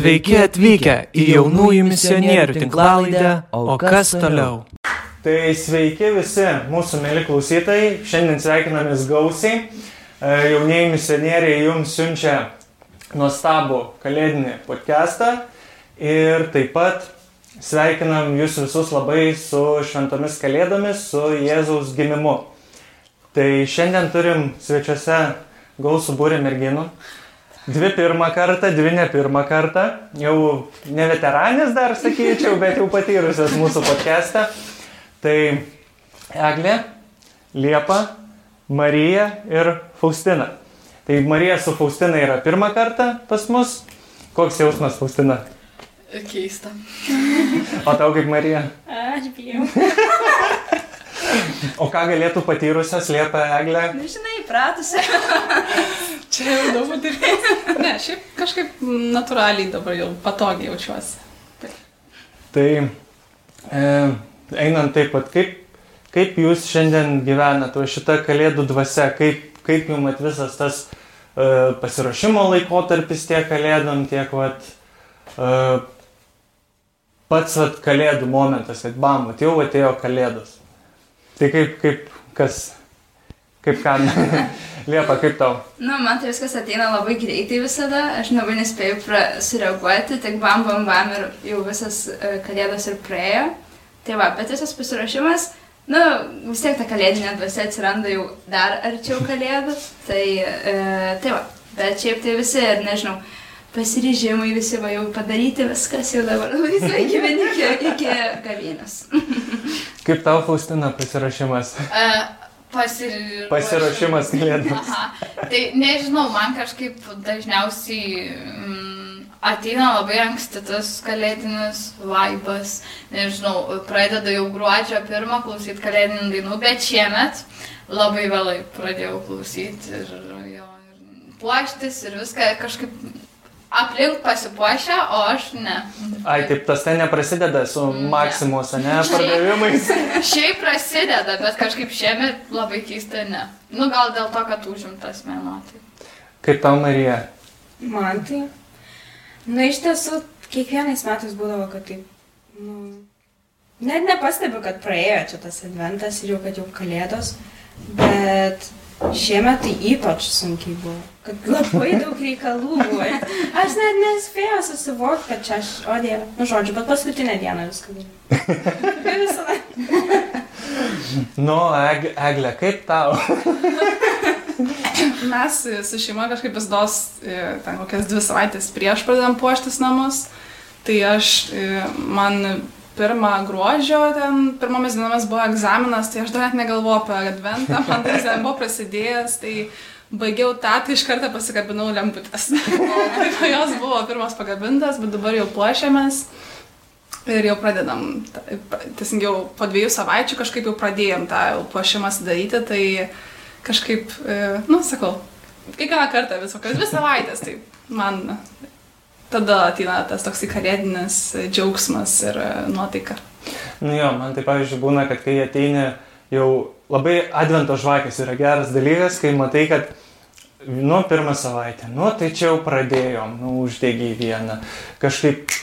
Sveiki atvykę į jaunųjų misionierių tinklalaidę, o kas toliau? Tai sveiki visi mūsų mėly klausytojai, šiandien sveikinamės gausiai. E, Jaunieji misionieriai jums siunčia nuostabų kalėdinį podcastą ir taip pat sveikinam jūs visus labai su šventomis kalėdomis, su Jėzaus gimimu. Tai šiandien turim svečiuose gausų būrį merginų. Dvi pirmą kartą, dvi ne pirmą kartą. Jau ne veteranės dar sakyčiau, bet jau patyrusios mūsų podcastą. Tai Eglė, Liepa, Marija ir Faustina. Tai Marija su Faustina yra pirmą kartą pas mus. Koks jausmas, Faustina? Keista. O tau kaip Marija? Aš bijau. O ką galėtų patyrusios Liepa Eglė? Na, žinai, pratusi. Čia jau daug patirties. Ne, šiaip kažkaip natūraliai dabar jau patogiai jaučiuosi. Tai e, einant taip pat, kaip, kaip jūs šiandien gyvenate, o šitą kalėdų dvasia, kaip, kaip jums mat visas tas e, pasirašymo laikotarpis tiek kalėdom, tiek vat, e, pats vat, kalėdų momentas, kad bam, jau atėjo kalėdos. Tai kaip, kaip, kas, kaip ką, Liepa, kaip tau? Nu, man tai viskas ateina labai greitai visada, aš labai nespėjau pra, sureaguoti, tik bam, bam, bam ir jau visas uh, kalėdos ir praėjo. Tai va, bet visas pasiruošimas, nu, vis tiek ta kalėdinė dvasia atsiranda jau dar arčiau kalėdų. Tai, uh, tai va, bet šiaip tai visi, ir nežinau, pasiryžimai visi va jau padaryti viskas jau dabar laisvai gyveni iki, iki gavėnios. Kaip tau, Faustina, pasirašymas? Uh, pasir... Pasirašymas kalėdoms. Tai nežinau, man kažkaip dažniausiai mm, ateina labai anksti tas kalėdinis vaibas. Nežinau, pradeda jau gruodžio pirmą klausyti kalėdinių dainų, bet šiemet labai vėlai pradėjau klausyti ir, jo, ir puoštis ir viską kažkaip aplink pasipuošę, o aš ne. Ai, taip, tas ten neprasideda su Ne. Maksimos, ne, pardavimais. Šiaip prasideda, bet kažkaip šiemet labai keista ne. Nu gal dėl to, kad užimtas mėnuo. Tai. Kaip tau, Marija? Man tai. Na, iš tiesų, kiekvienais metais būdavo, kad taip. Nu, net nepastebiu, kad praėjo čia tas adventas ir jau, kad jau kalėdos. Bet šiemet tai ypač sunkiai buvo. Kad labai daug reikalų buvo. Aš net nespėjau susivokti, kad čia aš, o dieve, nu žodžiu, bet paskutinę dieną viską dariau. Nu, Eg Eglė, kaip tau? Mes su šeima kažkaip visdos, ten kokias dvi savaitės prieš pradedam puoštis namus. Tai aš, e, man pirmą gruodžio, ten pirmomis dienomis buvo egzaminas, tai aš dar net negalvojau apie adventą, man tai ten buvo prasidėjęs, tai baigiau tą, tai iš karto pasikabinau lemputės. tai jos buvo pirmas pagabintas, bet dabar jau puošiamės. Ir jau pradedam, teisingiau, po dviejų savaičių kažkaip jau pradėjom tą jau puošimas daryti, tai kažkaip, e, nu, sakau, kiekvieną kartą vis kokias dvi savaitės, tai man tada ateina tas toks kalėdinis džiaugsmas ir e, nuotaika. Nu jo, man tai pavyzdžiui būna, kad kai ateini jau labai advento žvakės yra geras dalykas, kai matai, kad nu pirmą savaitę, nu tai čia jau pradėjom, nu uždėgiai vieną, kažkaip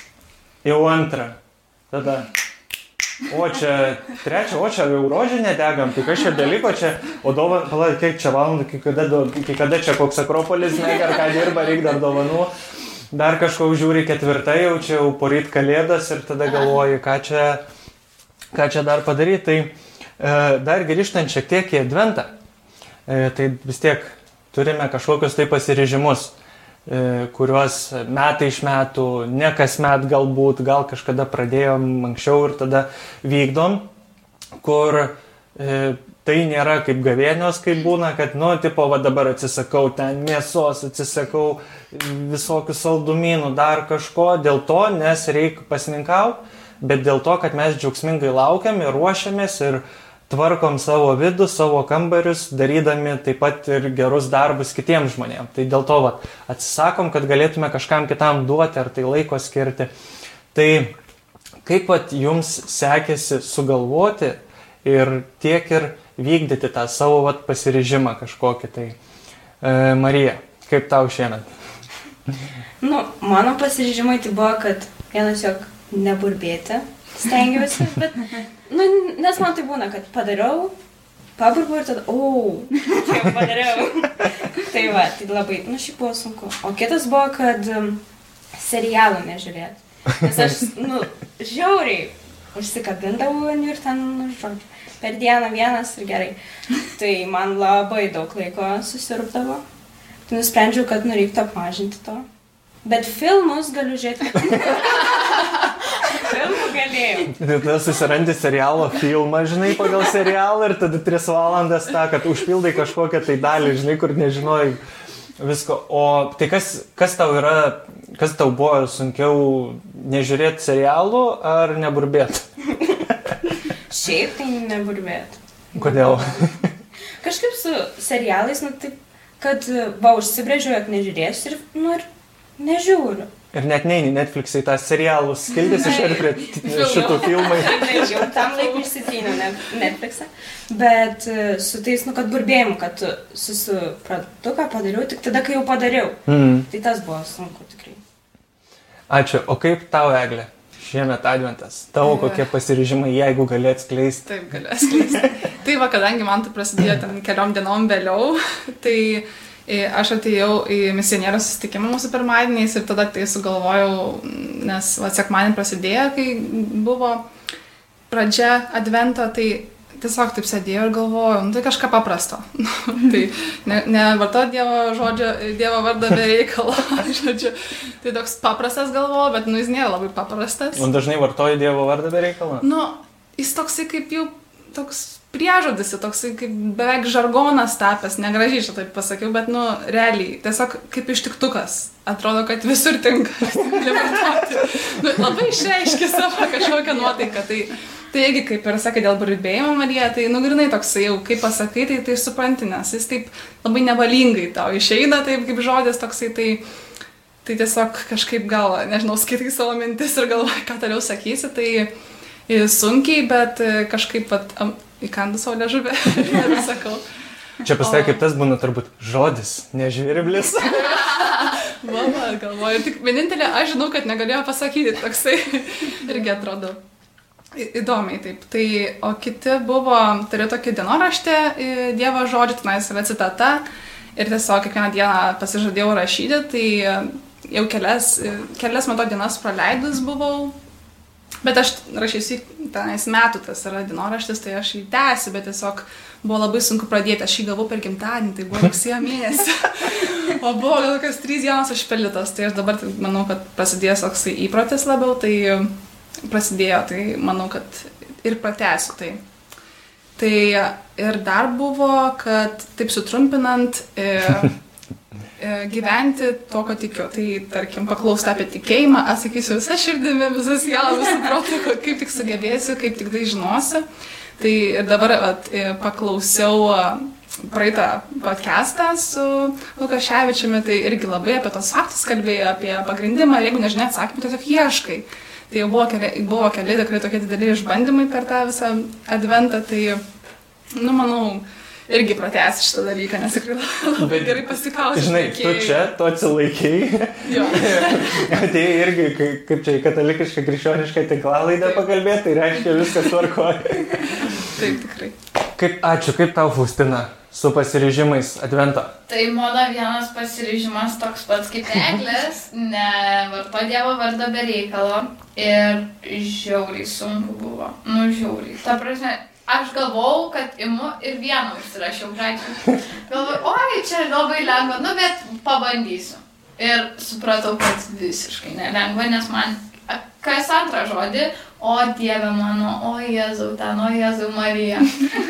jau antrą, tada. O čia trečia, o čia jau rožinę degam, tai kas čia beliko čia, o dovanų, palauk, kiek čia valandų, kai kada, kai kada čia koks akropolis, ne, ar ką dirba, reikia dar dovanų. Dar kažko žiūri ketvirtą, jau čia jau poryt kalėdas ir tada galvoji, ką čia, ką čia dar padaryti. Tai e, dar grįžtant šiek tiek į adventą, e, tai vis tiek turime kažkokius tai pasirežimus, e, kuriuos metai iš metų, ne kas met galbūt, gal kažkada pradėjom anksčiau ir tada vykdom, kur e, tai nėra kaip gavėnios, kaip būna, kad, nu, tipo, va dabar atsisakau ten mėsos, atsisakau visokių saldumynų, dar kažko, dėl to, nes reikia pasininkauti, bet dėl to, kad mes džiaugsmingai laukiam ir ruošiamės ir tvarkom savo vidų, savo kambarius, darydami taip pat ir gerus darbus kitiems žmonėms. Tai dėl to, va, atsisakom, kad galėtume kažkam kitam duoti ar tai laiko skirti. Tai kaip pat jums sekėsi sugalvoti ir tiek ir vykdyti tą savo vat, pasiryžimą kažkokį tai. E, Marija, kaip tau šiandien? Nu, mano pasiryžimai tai buvo, kad vienas jog neburbėti stengiausi, bet, nu, nes man tai būna, kad padariau, paburbu ir tada, o, čia jau padariau. tai va, tai labai, nu, šiaip buvo sunku. O kitas buvo, kad um, serialų nežiūrėti. Nes aš, nu, žiauriai užsikabindavau ir ten, nu, žodžiu, per dieną vienas ir gerai. Tai man labai daug laiko susirūpdavo. Tai nusprendžiau, kad nu reiktų apmažinti to. Bet filmus galiu žiūrėti. Filmų galėjau. Tai tada susirandi serialo filmą, žinai, pagal serialą ir tada 3 valandas tą, kad užpildai kažkokią tai dalį, žinai, kur nežinojai visko. O tai kas, kas tau yra, kas tau buvo sunkiau nežiūrėti serialų ar neburbėti? Šiaip tai neburbėt. Kodėl? Kažkaip su serialais, nu taip, kad va užsibrėžiau, jog nežiūrėsiu ir, nu ir nežiūriu. Ir net neini Netflix'ai tą serialų skildys iš ir prie šitų filmai. Jau tam laikui išsitryniau net- Netflix'ą. Bet e, su tais, nu, kad burbėjimu, kad susiprantu, ką padariau, tik tada, kai jau padariau. Mm. Tai tas buvo sunku tikrai. Ačiū. O kaip tau, Eglė? Šiemet adventas. Tavo kokie pasiryžimai, jeigu gali atskleisti? Taip, galiu atskleisti. tai va, kadangi man tai prasidėjo ten keliom dienom vėliau, tai e, aš atėjau į misionierių susitikimą mūsų pirmadieniais ir tada tai sugalvojau, nes va, sekmanį prasidėjo, kai buvo pradžia advento, tai tiesiog taip sėdėjau ir galvojau, nu, tai kažką paprasto. tai ne, ne vartot Dievo žodžio, Dievo vardą be reikalo. žodžiu, tai toks paprastas galvojau, bet nu jis nėra labai paprastas. O dažnai vartoji Dievo vardą be reikalo? Nu, jis toksai kaip jau toks priežodis, toksai kaip beveik žargonas tapęs, negražiai šitą taip pasakiau, bet, nu, realiai, tiesiog kaip ištiktukas. Atrodo, kad visur tinka. nu, labai išreiškia savo kažkokią nuotaiką. Tai, tai irgi, kaip ir sakai, dėl burbėjimo Marija, tai nugrinai toksai jau, kaip pasakai, tai tai supranti, nes jis taip labai nevalingai tau išeina, taip kaip žodis toksai, tai... Tai tiesiog kažkaip gal, nežinau, skaitai savo mintis ir galvoji, ką toliau sakysi, tai sunkiai, bet e, kažkaip pat įkandu savo ležuvę ir sakau. Čia pasakė, kaip tas būna turbūt žodis, nežvirblis. Va, galvoju, tik vienintelė, aš žinau, kad negalėjau pasakyti, toksai irgi atrodo. į- Įdomiai taip. Tai, o kiti buvo, turiu tokį dienoraštį Dievo žodžių, tenais yra citata. Ir tiesiog kiekvieną dieną pasižadėjau rašyti, tai jau kelias, kelias metų dienas praleidus buvau. Bet aš rašysiu tenais metų, tas yra dienoraštis, tai aš jį tęsiu, bet tiesiog buvo labai sunku pradėti. Aš jį gavau per gimtadienį, tai buvo rugsėjo mėnesį. O buvo gal kokios trys dienos užpildytos, tai aš dabar tai manau, kad prasidės toksai įprotis labiau, tai prasidėjo, tai manau, kad ir pratęsiu tai. Tai ir dar buvo, kad taip sutrumpinant e, gyventi to, ko tikiu. Tai tarkim, paklausta apie tikėjimą, atsakysiu visą širdimi, visas ją, visą protą, kaip tik sugebėsiu, kaip tik tai žinosiu. Tai ir dabar at, e, paklausiau a, praeitą podcastą su Lukaševičiumi, tai irgi labai apie tos faktus kalbėjo, apie pagrindimą, jeigu nežinai atsakymą, tiesiog ieškai. Tai buvo keli, buvo keli tikrai tokie dideli išbandymai per tą visą adventą, tai, nu, manau, irgi pratęsti šitą dalyką, nes tikrai labai Bet, gerai pasikausiu. Žinai, tu čia, tu atsilaikiai. Jo. Atėjai irgi, kai- kaip čia į katalikišką, krikščionišką tinklalaidę pakalbėti, tai reiškia viskas tvarkoja. Taip, tikrai. Kaip, ačiū, kaip tau, Faustina, su pasiryžimais advento? Tai mano vienas pasiryžimas toks pats kaip eglės, ne varto Dievo vardą be reikalo. Ir žiauriai sunku buvo. Nu, žiauriai. Ta prasme, aš galvojau, kad imu ir vieną užsirašiau pradžioje. Galvojau, oi, čia labai lengva, nu, bet pabandysiu. Ir supratau, kad visiškai nelengva, nes man kas antrą žodį, o Dieve mano, o Jėzau ten, o Jėzau Marija.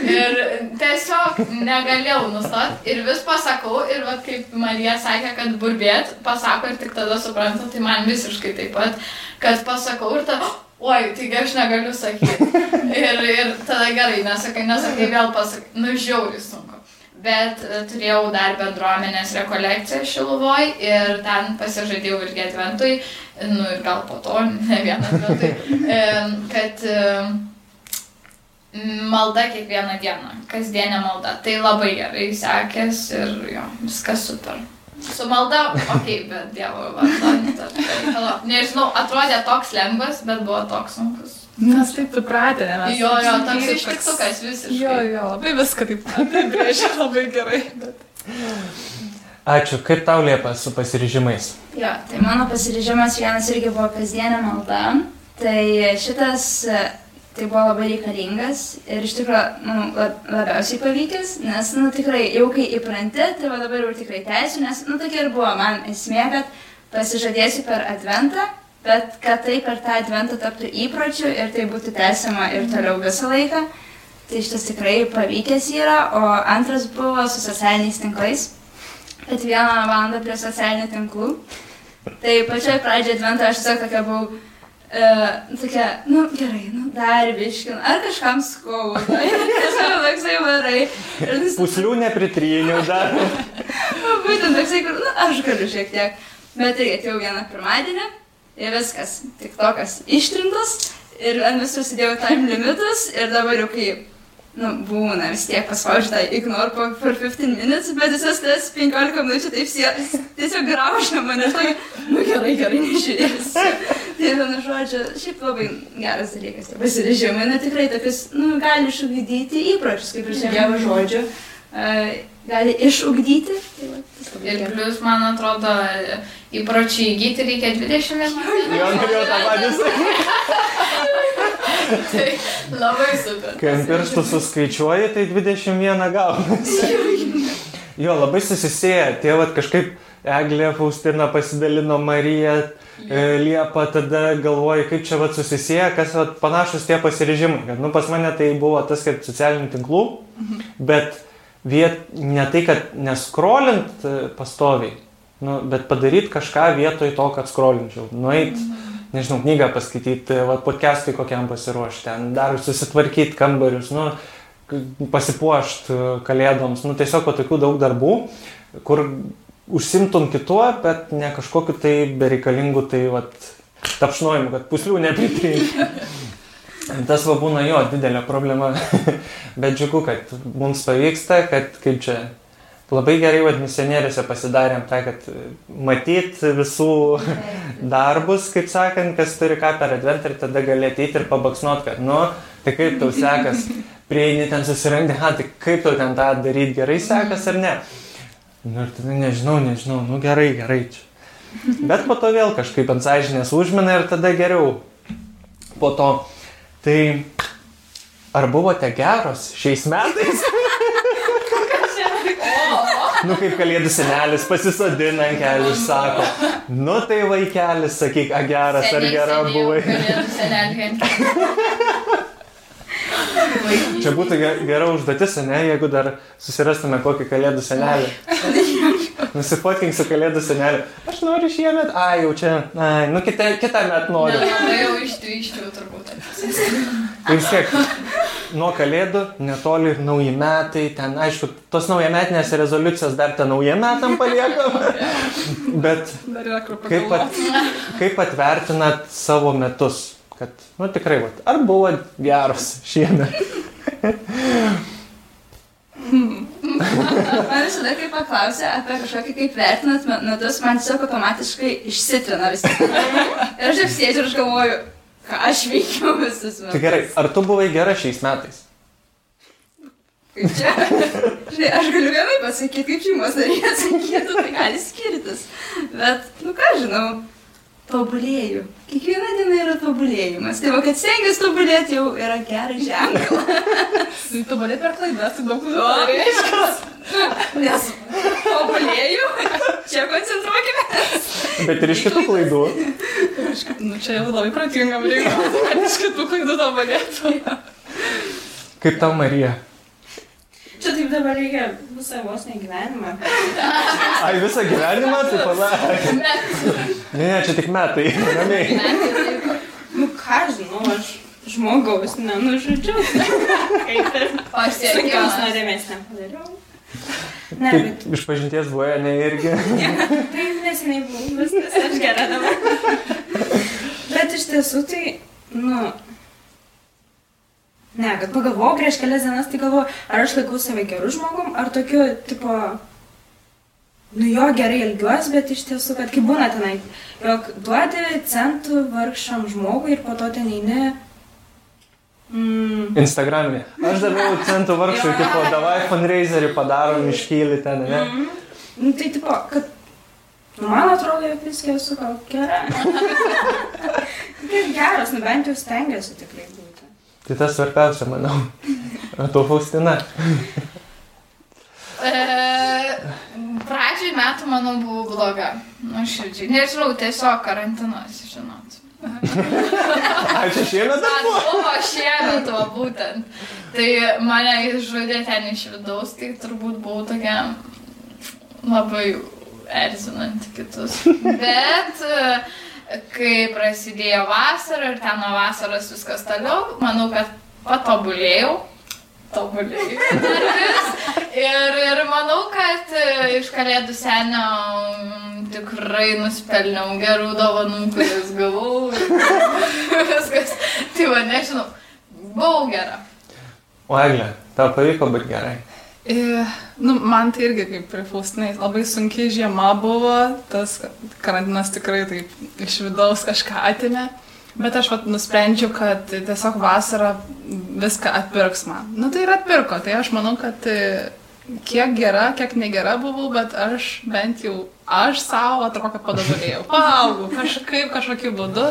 Ir tiesiog negalėjau nustoti ir vis pasakau, ir vat, kaip Marija sakė, kad burbėt, pasako ir tik tada suprantu, tai man visiškai taip pat, kad pasakau ir tada, oi, taigi aš negaliu sakyti. Ir, ir tada gerai, nesakai, nesakai, vėl pasakai, nu žiauriai sunku. Bet e, turėjau dar bendruomenės rekolekciją Šiluvoj ir ten pasižadėjau irgi adventui, nu ir gal po to, ne vieną adventui, kad e, malda kiekvieną dieną, kasdienė malda. Tai labai gerai sekės ir jo, viskas super. Su malda, okei, okay, bet Dievo vardu. ne, Nežinau, atrodė toks lengvas, bet buvo toks sunkus. Mes taip įpratę, ne mes. Jo, jo, toks ištiktukas visiškai. Jo, jo, labai viską taip apibrėžia labai gerai. Bet... Ačiū. Kaip tau liepa su pasiryžimais? Jo, tai mano pasiryžimas vienas irgi buvo kasdienė malda. Tai šitas, tai buvo labai reikalingas ir iš tikrųjų nu, lab- labiausiai pavykęs, nes, nu, tikrai jau kai įpranti, tai va dabar jau tikrai teisiu, nes, nu, tokia ir buvo man esmė, kad pasižadėsiu per adventą, bet kad tai per tą adventą taptų įpročiu ir tai būtų tęsiama ir toliau visą laiką. Tai šitas tikrai pavykęs yra, o antras buvo su socialiniais tinklais kad vieną valandą prie socialinių tinklų. Tai pačioj pradžioje advento aš tiesiog tokia buvau, uh, tokia, nu gerai, nu dar biškin, ar kažkam skauda. Ir tiesiog toksai varai. Vis, Puslių nepritryniau dar. būtent toksai, kur, nu aš galiu šiek tiek. Bet tai atėjau vieną pirmadienį ir viskas, tik tokas ištrintas ir ant visų sudėjau time limitus ir dabar jau kai Nu, būna vis tiek paspaudžiu tą ignore po per 15 minutes, bet visas tas 15 minučių taip sie- tiesiog graužia mane. Tai, nu gerai, gerai, nežiūrėsiu. Tai vienu žodžiu, šiaip labai geras dalykas. tie Pasirežimai, na tikrai tokius, nu, gali išugdyti įpročius, kaip ir šiandien žodžiu. Uh, gali išugdyti. Tai va, Ir plus, man atrodo, įpročiai įgyti reikia 21 Jo, norėjau tą patį sakyti. Tai labai super. Kai ant pirštų suskaičiuoji, tai 21 gaunasi. Jo, labai susisėję. Tie vat kažkaip Eglė Faustina pasidalino Marija, e, Liepa, tada galvoju, kaip čia vat susisėję, kas vat panašus tie pasirežimai. Kad, nu, pas mane tai buvo tas, kad socialinių tinklų, bet viet, ne tai, kad neskrolint e, pastoviai, nu, bet padaryti kažką vietoj to, kad skrolinčiau. Nueit, nežinau, knygą paskaityti, va, podcast'ui kokiam pasiruošti, ten dar susitvarkyti kambarius, nu, k- pasipuošt e, kalėdoms, nu, tiesiog va tokių daug darbų, kur užsimtum kituo, bet ne kažkokiu tai bereikalingu, tai va, tapšnojimu, kad puslių nepritrinti. Tas va būna jo didelė problema, bet džiugu, kad mums pavyksta, kad kaip čia labai gerai, vad misionieriuose pasidarėm tą, kad matyt visų darbus, kaip sakant, kas turi ką per adventą ir tada gali ateiti ir pabaksnuot, kad, nu, tai kaip tau sekas, prieini ten susirandi, ha, tai kaip tau ten tą daryti, gerai sekas ar ne. Nu, ir tada nežinau, nežinau, nu gerai, gerai čia. Bet po to vėl kažkaip ant sąžinės užmina ir tada geriau. Po to, tai ar buvote geros šiais metais? Nu, kaip kalėdų senelis pasisodina ant kelių ir sako, nu tai vaikelis, sakyk, a geras ar gera buvai. Čia būtų ge- gera užduotis, ne, jeigu dar susirastume kokį kalėdų senelį. Nusifotkink su kalėdų seneliu. Aš noriu šiemet, ai jau čia, ai, nu kitą, kitą metą noriu. Labai jau ištryščiau turbūt. Ir vis tiek, nuo kalėdų netoli ir nauji metai, ten aišku, tos naujametinės rezoliucijos dar ten naujiem metam paliekam. Bet kaip, at, kaip atvertinat savo metus? Kad, nu tikrai, vat, ar buvo geros šiemet? Man visada, kai paklausė apie kažkokį kaip vertinat me- metus, man tiesiog automatiškai išsitrina visi. Ir aš taip sėdžiu ir aš galvoju, ką aš veikiau visus metus. Tai gerai, ar tu buvai gera šiais metais? Kaip čia? Žinai, aš galiu vienai pasakyti, kaip šeimos nariai atsakytų, tai gali skirtis. Bet, nu ką žinau, tobulėju. Kiekviena diena yra tobulėjimas. Tai va, kad stengiuosi tobulėti jau yra geras ženklas. Tai tu bali per klaidas, tai daug O, klaidų. reiškias. Nes tobulėju, čia koncentruokime. Bet ir iš kitų klaidų. Nu, čia jau labai protingam reikia, iš kitų klaidų to balėtų. Kaip tau, Marija? Čia taip dabar reikia visą vos negyvenimą. Ai, visą gyvenimą, tai pala. Ne, ne, čia tik metai. Ramiai. Nu ką žinau, aš žmogaus nenužudžiau. Kaip ir sunkios Pasiekimas. nuodėmės nepadariau. Ne, bet iš pažinties buvo, ne irgi. taip neseniai buvau, viskas, aš gera dabar. Bet iš tiesų tai, nu, ne, kad pagalvojau prieš kelias dienas, tai galvoju, ar aš laikau save gerų žmogum, ar tokiu, tipo, nu jo gerai ilgiuosi, bet iš tiesų, kad kaip būna tenai, jog duodi centų vargšam žmogui ir po to ten eini. Mm, Instagraminė. Aš daviau centų vargšui, tipo, davai fundraiserį padarom iškylį ten, ne? nu, tai tipo, kad, nu, man atrodo, jog viskas esu gal gera. Kaip geras, nu bent jau stengiuosi tikrai būti. Tai tas svarbiausia, manau. O tu, Faustina. E, pradžiai metų, manau, buvo bloga. Nu, širdžiai. Nežinau, tiesiog karantinas, žinot. Ačiū šiemet. Man buvo šiemet, va būtent. Tai mane išžudė ten iš vidaus, tai turbūt buvau tokia labai erzinanti kitus. Bet e, kai prasidėjo vasara ir ten nuo vasaros viskas toliau, manau, kad patobulėjau. Tobulėjau. Ir, ir manau, kad e, iš kalėdų senio mm, tikrai nuspelniau gerų dovanų, kurias gavau. Viskas. Tai va, nežinau. Buvau gera. O Eglė, tau pavyko būti gerai. E, nu, man tai irgi kaip prie Faustinai labai sunkiai žiema buvo, tas karantinas tikrai taip iš vidaus kažką atimė, bet aš vat, nusprendžiau, kad tiesiog vasara viską atpirks man. Nu tai ir atpirko, tai aš manau, kad e, kiek gera, kiek negera buvau, bet aš bent jau aš savo atrodo, kad padavėjau. Paaugau kažkaip kažkokiu būdu,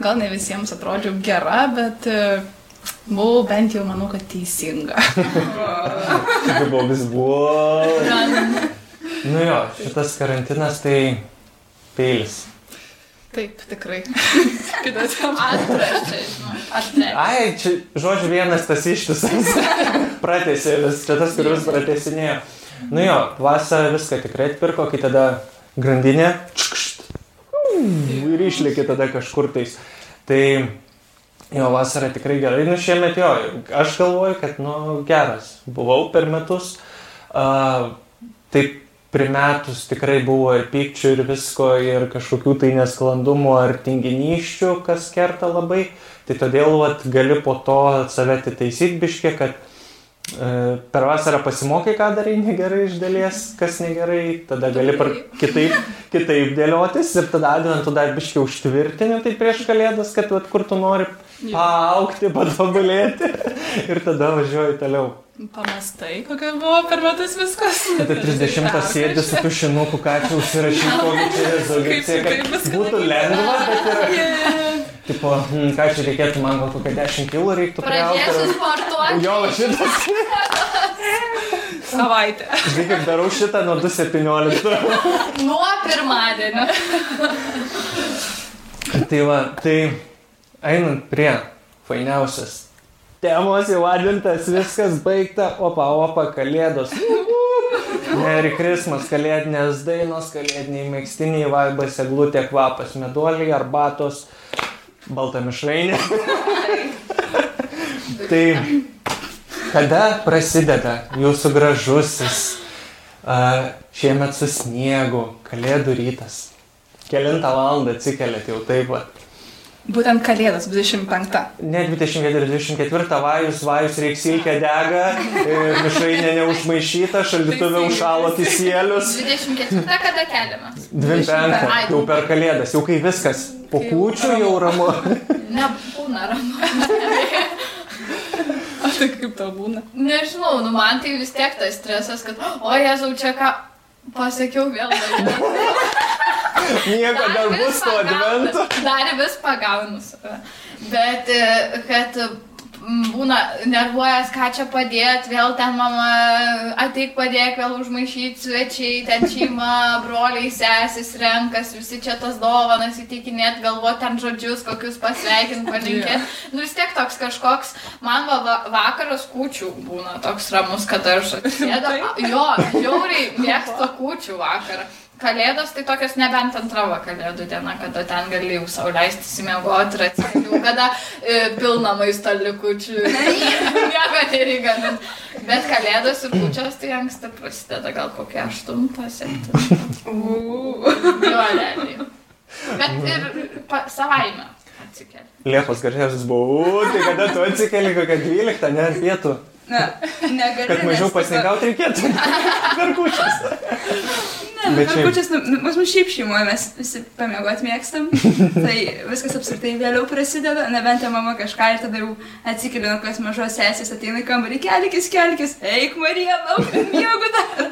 gal ne visiems atrodžiau gera, bet e, buvau bent jau manau, kad teisinga. Buvo vis buvo. Nu jo, šitas karantinas tai peilis. Taip, tikrai. Kita tema. Antras čia, žinau. Ai, čia žodžiu vienas tas ištisas. Pratėsė vis, čia tas, kuris pratėsinėjo. Nu jo, vasarą viską tikrai atpirko, kai tada grandinė čkšt, ir išlėkė tada kažkur tais. Tai jo, vasara tikrai gerai, nu šiemet jo, aš galvoju, kad nu geras, buvau per metus. Uh, taip primetus tikrai buvo ir pykčių, ir visko, ir kažkokių tai nesklandumų ar tinginyščių, kas kerta labai. Tai todėl vat, gali po to save atitaisyti biškė, kad per vasarą pasimokai, ką darai negerai iš dalies, kas negerai, tada gali par, kitaip, kitaip dėliotis ir tada adventų dar biškė užtvirtini tai prieš kalėdas, kad vat, kur tu nori paaukti, patobulėti ir tada važiuoji toliau. Pamastai, kokia buvo per metus viskas. Tai 30 sėdi su tušinuku, ką čia užsirašyti, kokį čia viskas būtų lengva, bet ir, tipo, hmm, ką čia reikėtų, man gal kokią 10 kilų reiktų Pradėsiu priauti. sportuoti. Jo, šitas. Savaitę. Žinai, kaip darau šitą nuo 2.17. Nuo pirmadienio. tai va, tai einant prie fainiausias temos įvardintas, viskas baigta, opa, opa, kalėdos. Merry Christmas, kalėdinės dainos, kalėdiniai mėgstiniai, vaibas, eglutė, kvapas, meduoliai, arbatos, balta mišrainė. tai kada prasideda jūsų gražusis šiemet su sniegu, kalėdų rytas? Kelintą valandą atsikeliat jau taip pat. Būtent kalėdas 25. Ne 24-24 vajus, vajus reiks silkę dega, e, mišrainė neužmaišyta, šaldytuvė užšalo kisėlius. 24 kada keliamas? 25 Ai, jau per kalėdas, jau kai viskas po kūčių jau ramu. Nebūna ramu. O tai kaip tau būna? Nežinau, nu man tai vis tiek tas stresas, kad, o Jėzau, čia ką pasakiau vėl. Nieko dar bus to advento. Dar vis pagaunu save. Bet e, kad būna nervuojas, ką čia padėt, vėl ten mama ateik padėk, vėl užmaišyti svečiai, ten šeima, broliai, sesis, renkas, visi čia tas dovanas įtikinėt, galvoti ten žodžius, kokius pasveikinti, palinkėti. Nu vis tiek toks kažkoks, man va, vakaras kūčių būna toks ramus, kad aš atsėdu. Jo, žiauriai mėgstu kūčių vakarą. Kalėdos tai tokios nebent antrava kalėdų diena, kada ten gali jau savo leisti įsimiegoti ir atsikeliu, kada e, pilna maisto likučių. Nieko nereikia. bet- Bet kalėdos ir kūčios tai anksti prasideda, gal. Jo, realiai. Bet ir pa, savaime atsikeli. Liepos garsiausias buvo, u, tai kada tu atsikeli kokią 12, ne, ant pietų. Na, negaliu. Kad mažiau pasninkauti reikėtų. Per kučias. Ne, Bet kučias, nu, nu, pas mus šiaip šeimoje mes visi pamėgoti mėgstam. tai viskas apskritai vėliau prasideda, nebent mama kažką ir tada jau atsikeli, nuo kas mažos sesės ateina į kambarį, kelkis, kelkis, eik Marija, lauk, miegu dar.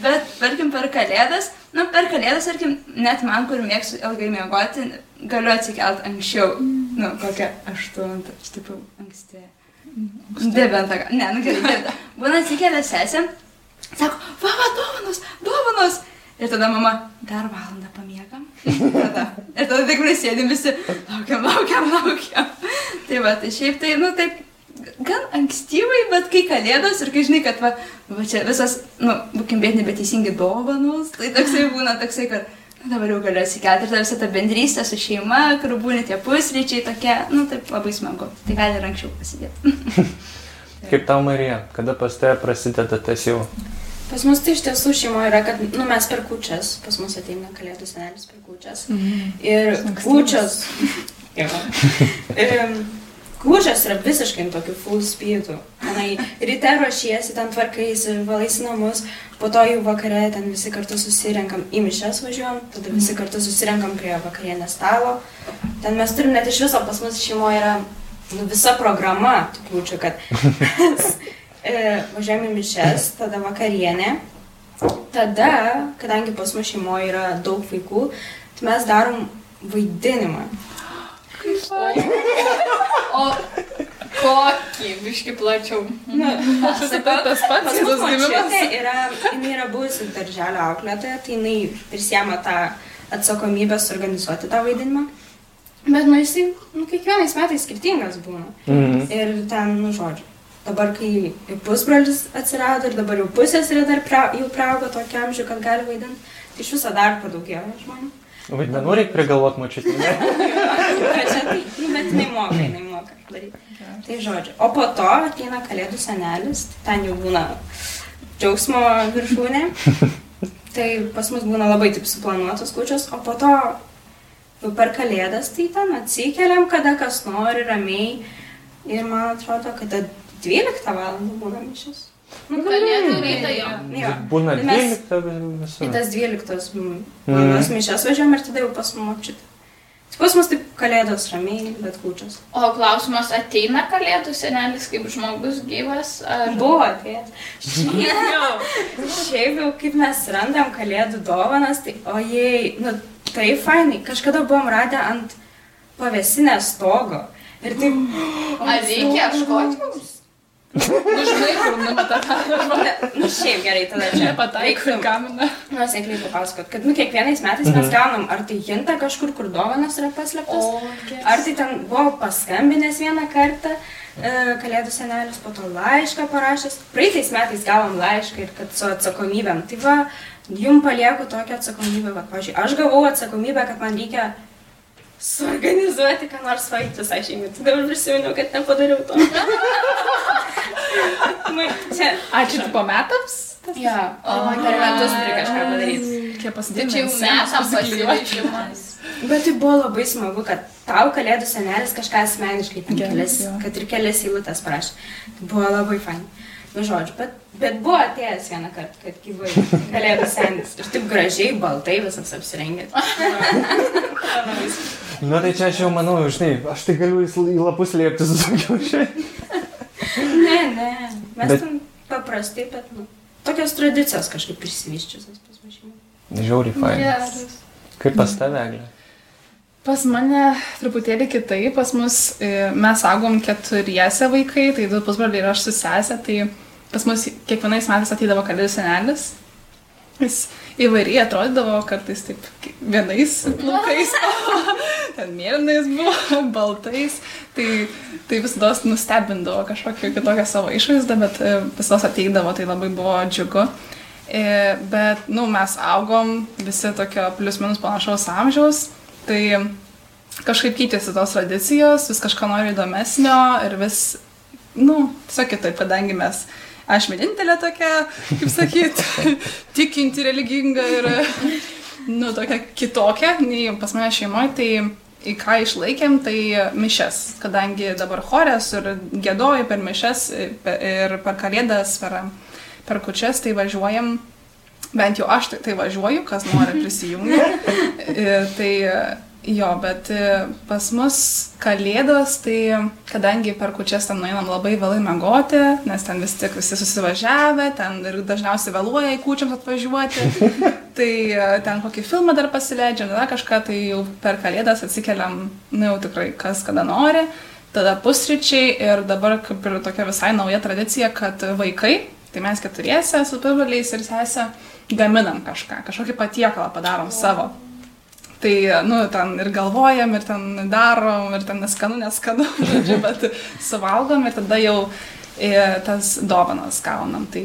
Bet, tarkim, per kalėdas, nu, per kalėdas, tarkim, net man, kur mėgstu ilgai miegoti, galiu atsikelt anksčiau. Nu, kokią aštuntą, aš taip jau anksti. Devintą, ne, nu gerai, devintą. Būna atsikelia sesė, sako, va, va, dovanos, dovanos. Ir tada mama, dar valandą pamiegam. Tada. Ir tada tik mes sėdim visi, laukiam, laukiam, laukiam. Tai va, tai šiaip tai, nu taip, gan ankstyvai, bet kai kalėdos ir kai žinai, kad va, va čia visas, nu, būkim bėt nebeteisingi dovanos, tai toksai būna toksai, kad dabar jau galiu atsikelti ir ta visa ta bendrystė su šeima, kur būna tie pusryčiai tokie, nu taip labai smagu. Tai gali ir anksčiau pasidėti. Kaip tau, Marija, kada pas tave prasideda tas jau? Pas mus tai iš tiesų šeimoje yra, kad nu, mes per kučias, pas mus ateina kalėdų senelis per kučias. Ir kučias. Ir Kūčias yra visiškai ant tokių full speedų. Tenai ryte ruošiesi, ten tvarkaisi, valaisi namus, po to jau vakare ten visi kartu susirenkam į mišes važiuojam, tada visi kartu susirenkam prie vakarienės stalo. Ten mes turim net iš viso, pas mus šeimoje yra nu, visa programa tų kūčių, kad e, važiuojam į mišes, tada vakarienė. Tada, kadangi pas mus šeimoje yra daug vaikų, tai mes darom vaidinimą. O kokį, biški plačiau. Nu, Aš esu ta- tas pats, tas gimimas. yra, jinai yra buvusi darželio auklėtoja, tai jinai prisiema tą atsakomybę suorganizuoti tą vaidinimą. Bet, nu, jisai, nu, kiekvienais metais skirtingas būna. Mhm. Ir ten, nu, žodžiu. Dabar, kai pusbrolis atsirado ir dabar jau pusės yra dar pra, jau praugo tokia amžių, kad gali vaidinti, tai iš viso dar padaugėjo žmonių. Vaidmenų reikia prigalvot mačiutį? Bet jinai moka, jinai moka daryti. Tai žodžiu. O po to ateina kalėdų senelis, tai ten jau būna džiaugsmo viršūnė. Tai pas mus būna labai taip suplanuotos kučios, o po to per kalėdas tai ten atsikeliam, kada kas nori, ramiai. Ir man atrodo, kad 12 val. būna mišis. Nu, Kalėdų rytą jo. Jo. Būna Mes- 12 visų. Į tas 12 Mhm. valandos mišes važiuojam ir tada jau pas močiutę. Pas mus taip kalėdos ramiai, bet kučios. O klausimas, ateina kalėdų senelis kaip žmogus gyvas? Ar... Buvo atėjęs. Šiaip jau, šiaip jau, kaip mes randam kalėdų dovanas, tai ojei, nu tai fainai. Kažkada buvom radę ant pavesinės stogo. Ir taip, Ar reikia ieškoti mums? Nu, žinai, kur numeta nu šiaip gerai tada čia. Nepataiko į kaminą. Nuosekliai papasakot, kad nu kiekvienais metais mes gaunam, ar tai hinta kažkur, kur dovanas yra paslėptos. Ar tai ten buvo paskambinęs vieną kartą, e, kalėdų senelis po to laišką parašęs. Praeitais metais gavom laišką ir kad su atsakomybėm. Tai va, jum palieku tokią atsakomybę. Va, pavyzdžiui, aš gavau atsakomybę, kad man reikia suorganizuoti, ką nors vaikti visai šeimai. Dabar prisiminiau, kad nepadariau to. Čia. Ačiū tipo metams. Ja, o per metus turi kažką padaryti. Tai pasidėti. čia jau metam pasiryžimas. Bet tai buvo labai smagu, kad tau kalėdų senelis kažką asmeniškai ten kelias, kad ir kelias eilutes parašė. Tai buvo labai fain. Nu, žodžiu, bet, bet buvo atėjęs vieną kartą, kad gyvai kalėdų senis. Ir taip gražiai, baltai visas apsirengęs. Na tai čia aš jau manau, žinai, aš tai galiu į lapus lieptis daugiau šiai. ne, ne. Mes Bet- bet... ten paprastai, bet nu, tokios tradicijos kažkaip prisivyščiusios pas mažymą. Žiauriai fain. Geras. Kaip pas tave, Eglė? Pas mane truputėlį kitaip, pas mus e, mes augom keturiese vaikai, tai du pusbroliai ir aš su sesė, tai pas mus kiekvienais metais ateidavo kalėdų senelis. Jis įvairiai atrodydavo, kartais taip vienais plaukais, ten mėlynais buvo, baltais, tai, tai visada nustebindavo kažkokią kitokią savo išvaizdą, bet e, visada ateidavo, tai labai buvo džiugu. E, Bet, nu, mes augom visi tokio plius minus panašaus amžiaus, tai kažkaip keitėsi tos tradicijos, vis kažką nori įdomesnio ir vis, nu, tiesiog kitaip, kadangi mes, aš vienintelė tokia, kaip sakyt, tikinti, religinga ir, nu, tokia kitokia nei pas mane šeimoje, tai į ką išlaikėm, tai mišes, kadangi dabar chorės ir gėdoju per mišes ir per kalėdas, per, per kučias, tai važiuojam, bent jau aš tai, važiuoju, kas nori prisijungti. tai Jo, bet pas mus kalėdos, tai kadangi per kučias ten nueinam labai vėlai mėgoti, nes ten vis tik visi susivažiavę, ten ir dažniausiai vėluoja į kučiams atvažiuoti, tai ten kokį filmą dar pasileidžiam, dar kažką, tai jau per kalėdas atsikeliam, nu jau tikrai kas kada nori, tada pusryčiai ir dabar kaip ir tokia visai nauja tradicija, kad vaikai, tai mes keturiese su pirmaliais ir sesė, gaminam kažką, kažkokį patiekalą padarom savo. Tai, nu, ten ir galvojam, ir ten darom, ir ten neskanu, neskanu, žodžiu, bet suvalgom ir tada jau e, tas dovanas gaunam. Tai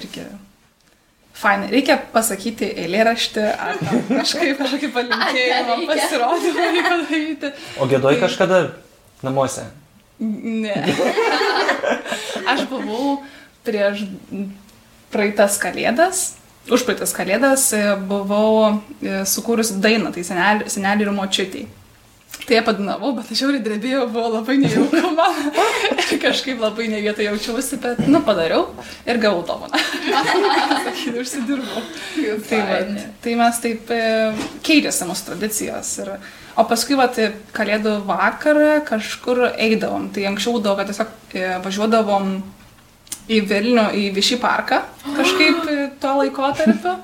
irgi fainai. Reikia pasakyti eilėraštį ar kažkaip kažkokį palinkėjimą, pasirodymą padaryti. O gėdoj tai... kažkada namuose? Ne. Aš buvau prieš praeitas kalėdas užpraeitas kalėdas e, buvau e, sukūrusi dainą, tai senelį, senelį ir močiutį. Tai ją padinavau, bet aš jau ir drebėjau, buvo labai nejauku man. ir kažkaip labai ne vietą jaučiausi, bet, nu, padariau ir gavau dovaną. Sakyti, užsidirbau. tai, va, tai mes taip e, keitėsi mūsų tradicijos. Ir, o paskui, va, kalėdų vakarą kažkur eidavom. Tai anksčiau būdavo, kad tiesiog e, važiuodavom į Vilnių, į Višį parką kažkaip tuo laikotarpiu.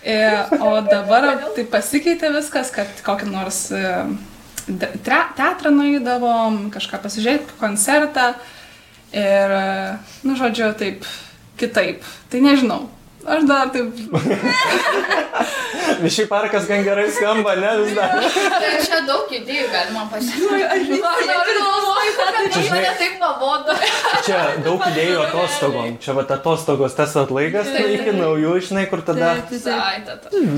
E, o dabar tai pasikeitė viskas, kad kokį nors e, teatrą nueidavom, kažką pasižiūrėti, koncertą ir, nu, žodžiu, taip kitaip. Tai nežinau, Aš dar taip. Višiai parkas gan gerai skamba, ne vis dar. Tai čia daug idėjų galima pasiūlyti. Aš galvoju, kad čia mane taip nuobodu. Čia daug idėjų atostogom. Čia va atostogos tas atlaikas, tai iki naujų, žinai, kur tada.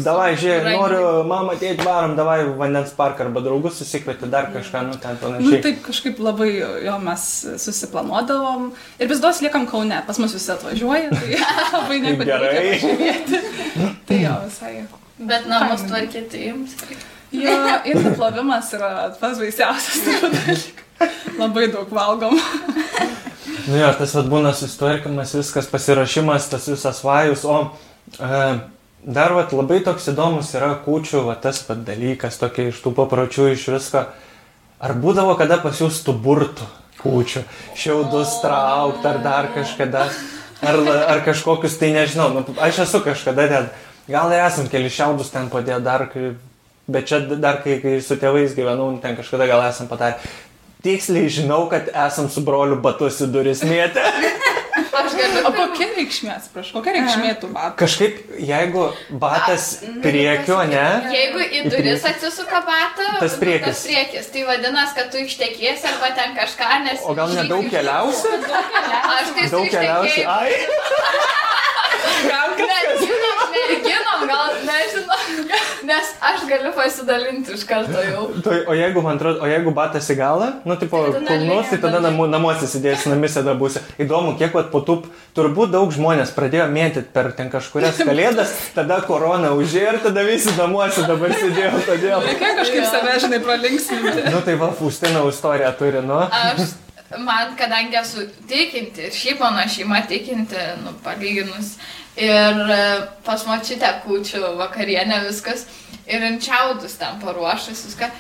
Davai, žiūrėk, noriu, mama, tėti varom, davai vandens parką arba draugus susikvieti dar kažką, nu ten panašiai. Nu, taip kažkaip labai jo mes susiplanuodavom ir vis duos liekam Kaune, pas mus visi atvažiuoja, tai labai nepatinka gerai. tai jo, visai. Bet namus tvarkyti jums. Jo, ir plovimas yra pats baisiausias. Labai daug valgom. nu jo, tas vad būna susitvarkymas, viskas pasirašymas, tas visas vajus, o e, dar vat labai toks įdomus yra kūčių, va tas pat dalykas, tokia iš tų papročių, iš visko. Ar būdavo kada pas jūs tų burtų kūčių, šiaudus traukti ar dar kažkada? Ar, ar kažkokius, tai nežinau, nu, aš esu kažkada ten, gal ir esam keli šiaudus ten padėję dar, bet čia dar kai, kai su tėvais gyvenau, ten kažkada gal esam padarę. Tiksliai žinau, kad esam su broliu batus į duris mėtę. O kokia reikšmė, atsiprašau, kokia reikšmė tų batų? Kažkaip, jeigu batas priekiu, ne? Jeigu į duris atsisuka batą, tas priekis. Tas priekis. Tai vadinasi, kad tu ištekėsi arba ten kažką, nes... O gal nedaug keliausi? Aš tai daug keliausi. Ai. Gal merginom, merginom, gal nežinau, nes aš galiu pasidalinti iš karto jau. Tai, o jeigu, man atrodo, o jeigu batas į galą, nu, tipo, kulnus, tai tada namu, namuose sėdėsi, namise dar būsi. Įdomu, kiek vat po tų, turbūt daug žmonės pradėjo mėtyti per ten kažkurias kalėdas, tada korona užėjo ir tada visi namuose dabar sėdėjo, todėl. Reikia kažkaip save, žinai, pralinksminti. Nu, tai va, Faustina istoriją turi, nu. Aš man, kadangi esu tikinti, ir šiaip mano šeima tikinti, nu, palyginus, ir e, pas močiutę kūčių vakarienė viskas, ir ančiaudus ten paruošus viską,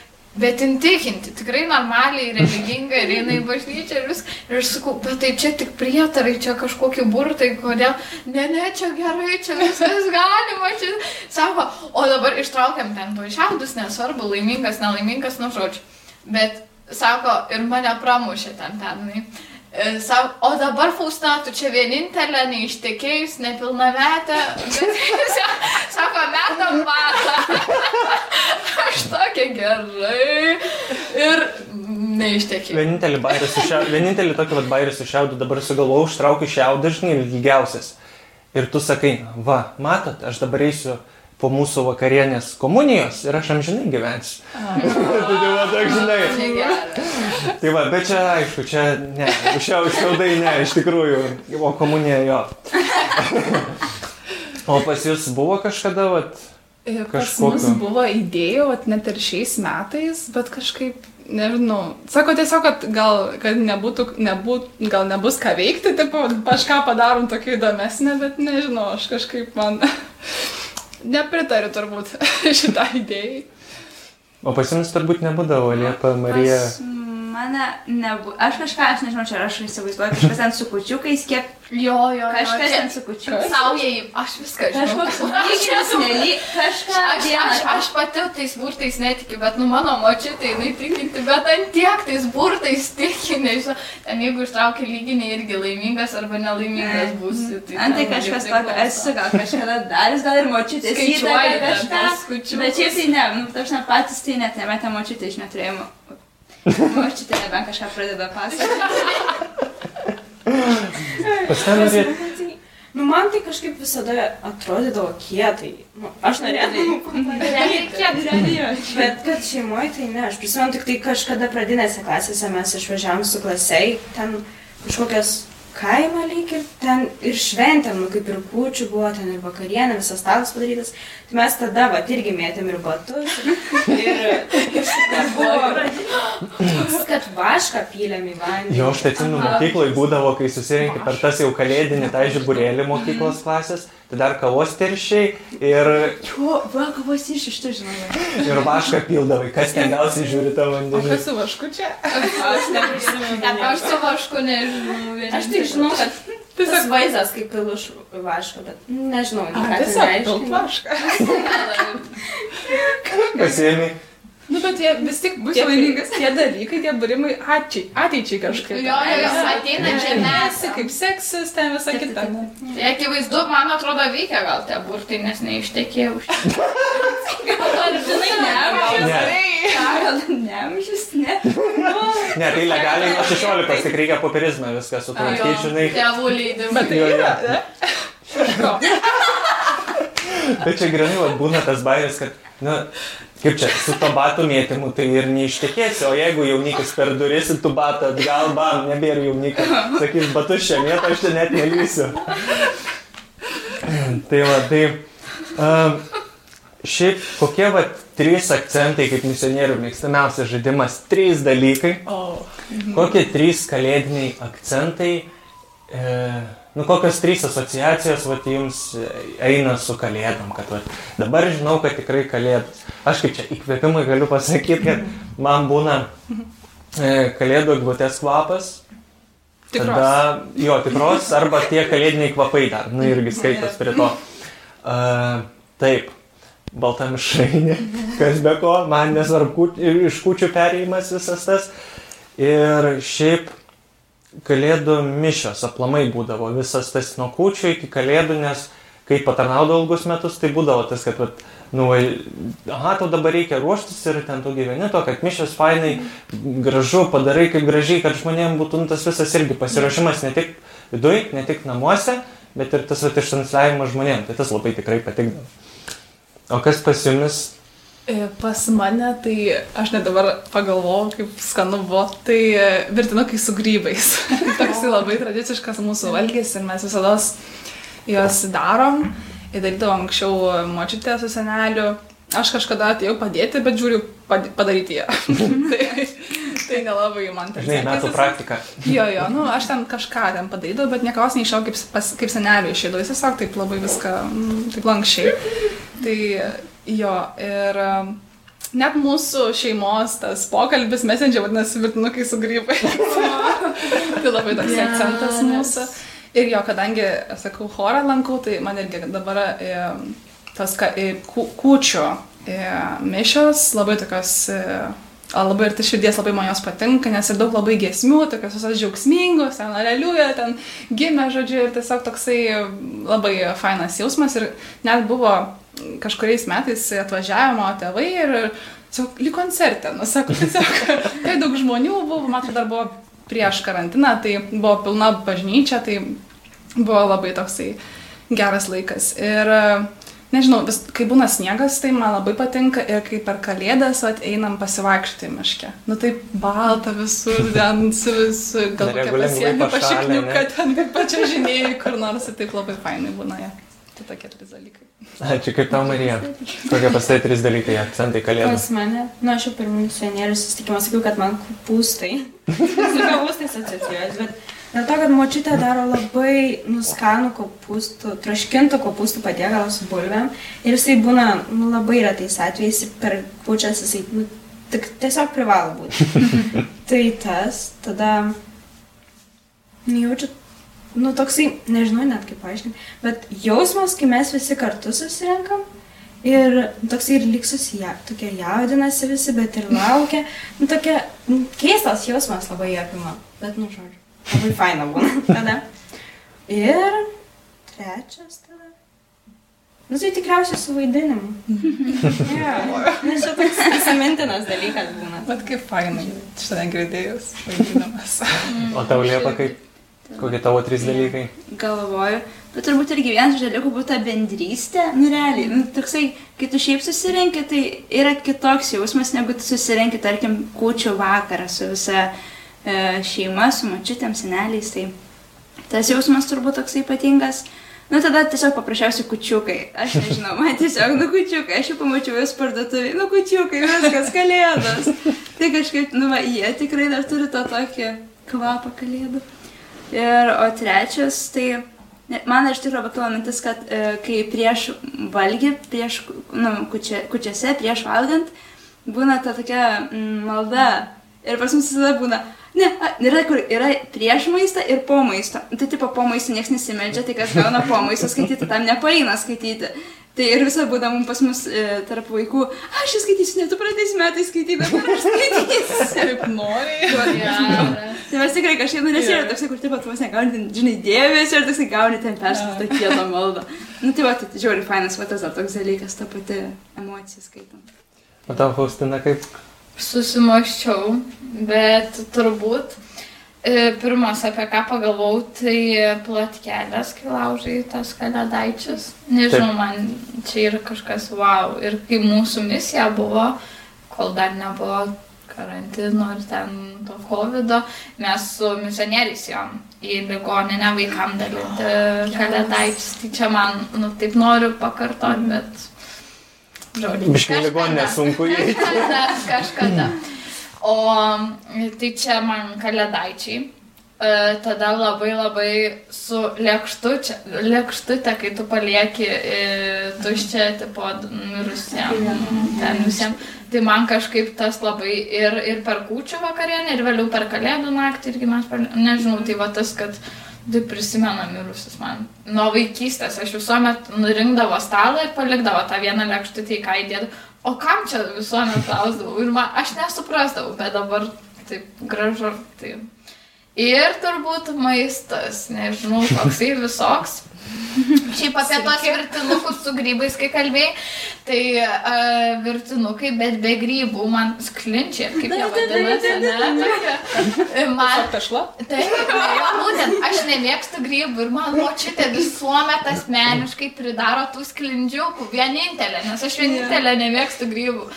bet intikinti, tikrai normaliai, religingai, ir eina į bažnyčią ir viską. Ir aš sakau, bet tai čia tik prietarai, čia kažkokie burtai, kodėl, ne, ne, čia gerai, čia viskas galima, čia. Sako, o dabar ištraukiam ten to šiaudus, nesvarbu, laimingas, nelaimingas, nu žodžiu. Bet sako, ir mane pramušė ten tenai. E, sako, o dabar Faustina, tu čia vienintelė, neištekėjus, nepilnametė. Sako, metam vatą. Aš tokia gerai. Ir neištekėjau. Vienintelį bairį su šiaudu, vienintelį tokį vat bairį su šiaudu dabar sugalvojau, užtraukiu šiaudą, žinai, ilgiausias. Ir tu sakai, va, matot, aš dabar eisiu po mūsų vakarienės komunijos ir aš amžinai gyvensiu. tai va, tak žinai. Tai va, bet čia aišku, čia ne, šiaudai ne, iš tikrųjų, o komunija jo. o pas jūs buvo kažkada, vat, Ir Pas Kažkokio. mus buvo idėjų, vat, net ir šiais metais, bet kažkaip, nežinau, sako tiesiog, kad gal kad nebūtų, nebūt, gal nebus ką veikti, tipo, kažką padarom tokį įdomesnį, bet nežinau, aš kažkaip man nepritariu turbūt šitą idėją. O pas jums turbūt nebūdavo Liepa Marija. Pas mane nebu... Aš kažką, aš nežinau, čia aš įsivaizduoju, kažkas ten su kučiukais, kiek Jo, jo, kažkas jo. ten su kučiukais. Saujai, aš viską žinau. Kažkoks nely, kažką Aš, aš, aš pati tais burtais netikiu, bet nu mano močiutė, jinai tikinti, bet ant tiek tais burtais tiki, nežinau, ten jeigu ištraukia lyginį irgi laimingas arba nelaimingas būsi. Tai Antai kažkas tokio, esu gal kažkada daręs, gal ir įtaką ten kažką. Bet šiaip tai ne, nu, net patys tai net nemetė močiutė iš neturėjimo. Močiutė nebent kažką pradeda pasakoti. Pas ką norėt? Nu, man tai kažkaip visada atrodydavo kietai. Nu, aš norėdavau padaryti. Bet kad šeimoje tai ne, aš prisimenu tik tai kažkada pradinėse klasėse mes išvažiavam su klasiai, ten kažkokias kaimą lyg ir ten ir šventėm, nu kaip ir kūčių buvo, ten ir vakarienė, visas stalas padarytas. Tai mes tada, va, irgi mėtėm ir batus. Ir, ir buvo, kad vašką pylėm į vandenį. Jo, aš tai atsimenu, mokykloje būdavo, kai susirinkti per tas jau kalėdinį tą žiburėlį mokyklos klasės, tai dar kavos teršiai ir, Jo, va, kavos iš iš tu, žinai. ir vašką pildavai, kas tengiausiai žiūri tą vandenį. kas su vašku čia? Aš. Net aš su vašku nežinau. Aš tai žinau, kad tas vaizdas kaip pilu iš vaško, bet nežinau, ką tai tiesiog reiškia. vašką. Pasiemi, Nu, bet jie vis tik bus Tie- laimingas. Tie dalykai, tie barimai ateičiai, ateičiai kažkaip. Jo, jo, jo, ateina čia mes. Nesi, kaip seksis, ten visa kita. Tai akivaizdu, man atrodo, veikia gal tie burtai, nes neištekėjau. Ar žinai, ne, gal ne, neamžis, ne. ne, tai legaliai nuo 16 tik reikia popierizmą viską sutvarkyti, žinai. Tėvų leidimai. Bet tai yra, Bet čia grinai būna tas bairis, kad, na, kaip čia, su to batų mėtymu tai ir neištekėsi, o jeigu jaunikis per duris į tų batą atgal, bam, nebėra jaunikio, sakys, batus šią vietą, aš čia net nelysiu. tai va, tai. Um, šiaip kokie va trys akcentai kaip misionierių mėgstamiausias žaidimas, trys dalykai, O, kokie trys kalėdiniai akcentai, e, nu kokios trys asociacijos vat, jums eina su kalėdom, kad vat, dabar žinau, kad tikrai kalėdos. Aš kaip čia įkvėpimai galiu pasakyti, kad man būna e, kalėdų eglutės kvapas. tikros. Tada, jo, tikros, arba tie kalėdiniai kvapai dar, nu irgi skaitos prie to. Uh, taip, balta mišrainė, kas be ko, man nesvarbu iš kūčių perėjimas visas tas. Ir šiaip kalėdų mišios aplamai būdavo visas tas nuo kūčių iki kalėdų, nes kai patarnaudavau ilgus metus, tai būdavo tas, kad, vat, nu, aha, tau dabar reikia ruoštis ir ten tu gyveni to, kad mišios fainai, gražu, padarai kaip gražiai, kad žmonėms būtų nu, tas visas irgi pasiruošimas ne tik viduje, ne tik namuose, bet ir tas vat, ištransliavimas žmonėms. Tai tas labai tikrai patikdavo. O kas pas jumis? E, Pas mane, tai aš net dabar pagalvojau, kaip skanu buvo, tai e, virtinukai su grybais. Toks labai tradiciškas mūsų valgys ir mes visada juos darom. Ir darydavau anksčiau močiutė su seneliu. Aš kažkada atėjau padėti, bet žiūriu pad- padaryti ją. tai, tai nelabai man ten Žinai, metų praktika. Jo, jo, nu, aš ten kažką ten padarydavau, bet niekos neišėjau kaip, pas- kaip seneliui išėjau. Jis tiesiog taip labai viską, mm, taip lankščiai. Tai jo, ir um, net mūsų šeimos tas pokalbis messenger vadinasi virtinukai su grybai. tai labai toks yes. akcentas mūsų. Ir jo, kadangi, sakau, chorą lankau, tai man irgi dabar e, tas ka, e, kū, kūčio e, mišios labai tokios... E, Labai ir tai širdies labai man jos patinka, nes ir daug labai giesmių, tokios visos džiaugsmingos, ten aleliuja, ten gimė, žodžiu, ir tiesiog toksai labai fainas jausmas. Ir net buvo kažkuriais metais atvažiavimo tėvai ir tiesiog lyg koncertė, nu sako, tiesiog, kai daug žmonių buvo, man atrodo, dar buvo prieš karantiną, tai buvo pilna bažnyčia, tai buvo labai toksai geras laikas. Ir nežinau, vis, kai būna sniegas, tai man labai patinka ir kai per kalėdas vat, einam pasivaikščioti miške. Nu taip balta visur, ten su visu, gal kokia pašikniuką, ne? ten taip pačia žinėjai, kur nors ir taip labai fainai būna. Ja. Tai tokie trys dalykai. Ačiū, kaip tau, Marija. Kokie pas tai trys dalykai, akcentai kalėdų? Pas mane, nu aš jau per misionierių susitikimą sakiau, kad man kopūstai. su kopūstais asocijuojas, bet dėl to, kad močiutė daro labai nuskanų kopūstų, traškintų kopūstų patiekalą su bulvėm ir jisai būna nu, labai retais atvejais per pučias jisai, nu, tik tiesiog privalo būti. tai tas, tada nu, jaučiu nu, toksai, nežinau net kaip paaiškinti, bet jausmas, kai mes visi kartu susirenkam ir toksai ir lyg susiję, tokie jaudinasi visi, bet ir laukia, nu, tokia nu, keistas jausmas labai apima, bet, nu, žodžiu, labai faina būna tada. Ir trečias tada. Nu, tai tikriausiai su vaidinimu. ja, nes čia toks įsimintinas dalykas būna. Bet kaip fainai, šiandien girdėjus, vaidinamas. O tau liepa kaip? Kokie tavo trys dalykai? Galvoju, bet turbūt irgi vienas iš dalykų būtų ta bendrystė, nu realiai, nu, toksai, kai tu šiaip susirenki, tai yra kitoks jausmas, negu tu susirenki, tarkim, kūčių vakarą su visa e, šeima, su mačiutėm, seneliais, tai tas jausmas turbūt toksai ypatingas. Nu tada tiesiog paprasčiausiai kučiukai. Aš nežinau, man tiesiog nu kučiukai. Aš jau pamačiau vis parduotuvį, nu kučiukai, viskas, kalėdos. Tai kažkaip, nu va, jie tikrai dar turi tą tokį kvapą kalėdų. Ir, o trečias, tai man iš tikrųjų pakilo mintis, kad e, kai prieš valgį, prieš, nu, kučia, kučiase, prieš valgant, būna ta tokia mm, malda. Ir pas mus visada būna, ne, a, yra kur yra prieš maistą ir po maisto. Tai tipo po maisto niekas nesimeldžia, tai kas gauna po maisto skaityti, tam nepaina skaityti. Tai ir visą būdama pas mus e, tarp vaikų, aš skaitysiu, ne tu praeitais metais skaityti, dabar aš skaitysiu. Kaip nori. Tai mes tikrai kažkaip, nu, nes yra toksai, kur taip pat vos negauni, ten, žinai, dėmesio ir toksai gauni ten perskaitą kietą maldą. Nu, tai va, tai žiauri fainas, va tas toks dalykas, ta pati emocija skaitant. O tau, Faustina, kaip? Susimaščiau, bet turbūt pirmas, apie ką pagalvojau, tai plotkelės, kai laužai tas kalėdaičius. Nežinau, Taip. man čia yra kažkas wow. Ir kai mūsų misija buvo, kol dar nebuvo karantino ar ten to COVID, mes su misionieriais jom į ligoninę vaikam dalinti kalėdaičius. Tai čia man, nu, taip noriu pakartoti, bet... Biškai ligoninė sunku įeiti. Kažkada, kažkada. O tai čia man kalėdaičiai. E, Tada labai labai su lėkštučia, lėkštutė, kai tu palieki e, tuščią, tipo, mirusiem, ten visiems. Tai man kažkaip tas labai ir, ir per kūčių vakarienę, ir vėliau per kalėdų naktį, irgi mes, per, nežinau, tai va tas, kad tai prisimena mirusius man. Nuo vaikystės aš visuomet nurinkdavo stalą ir palikdavo tą vieną lėkštutę, į ką įdėdavau. O kam čia visuomet klausdavau? Ir man, aš nesuprasdavau, bet dabar taip gražu. Tai. Ir turbūt maistas, nežinau, koksai visoks. Šiaip apie tos virtinukus su grybais, kai kalbėjai, tai uh, virtinukai, bet be grybų, man sklinčiai, kaip jie vadinasi, ne? Man, Pešla? Taip, jo, būtent, aš nemėgstu grybų ir man močiutė visuomet asmeniškai pridaro tų sklindžiukų, vienintelė, nes aš vienintelė nemėgstu grybų.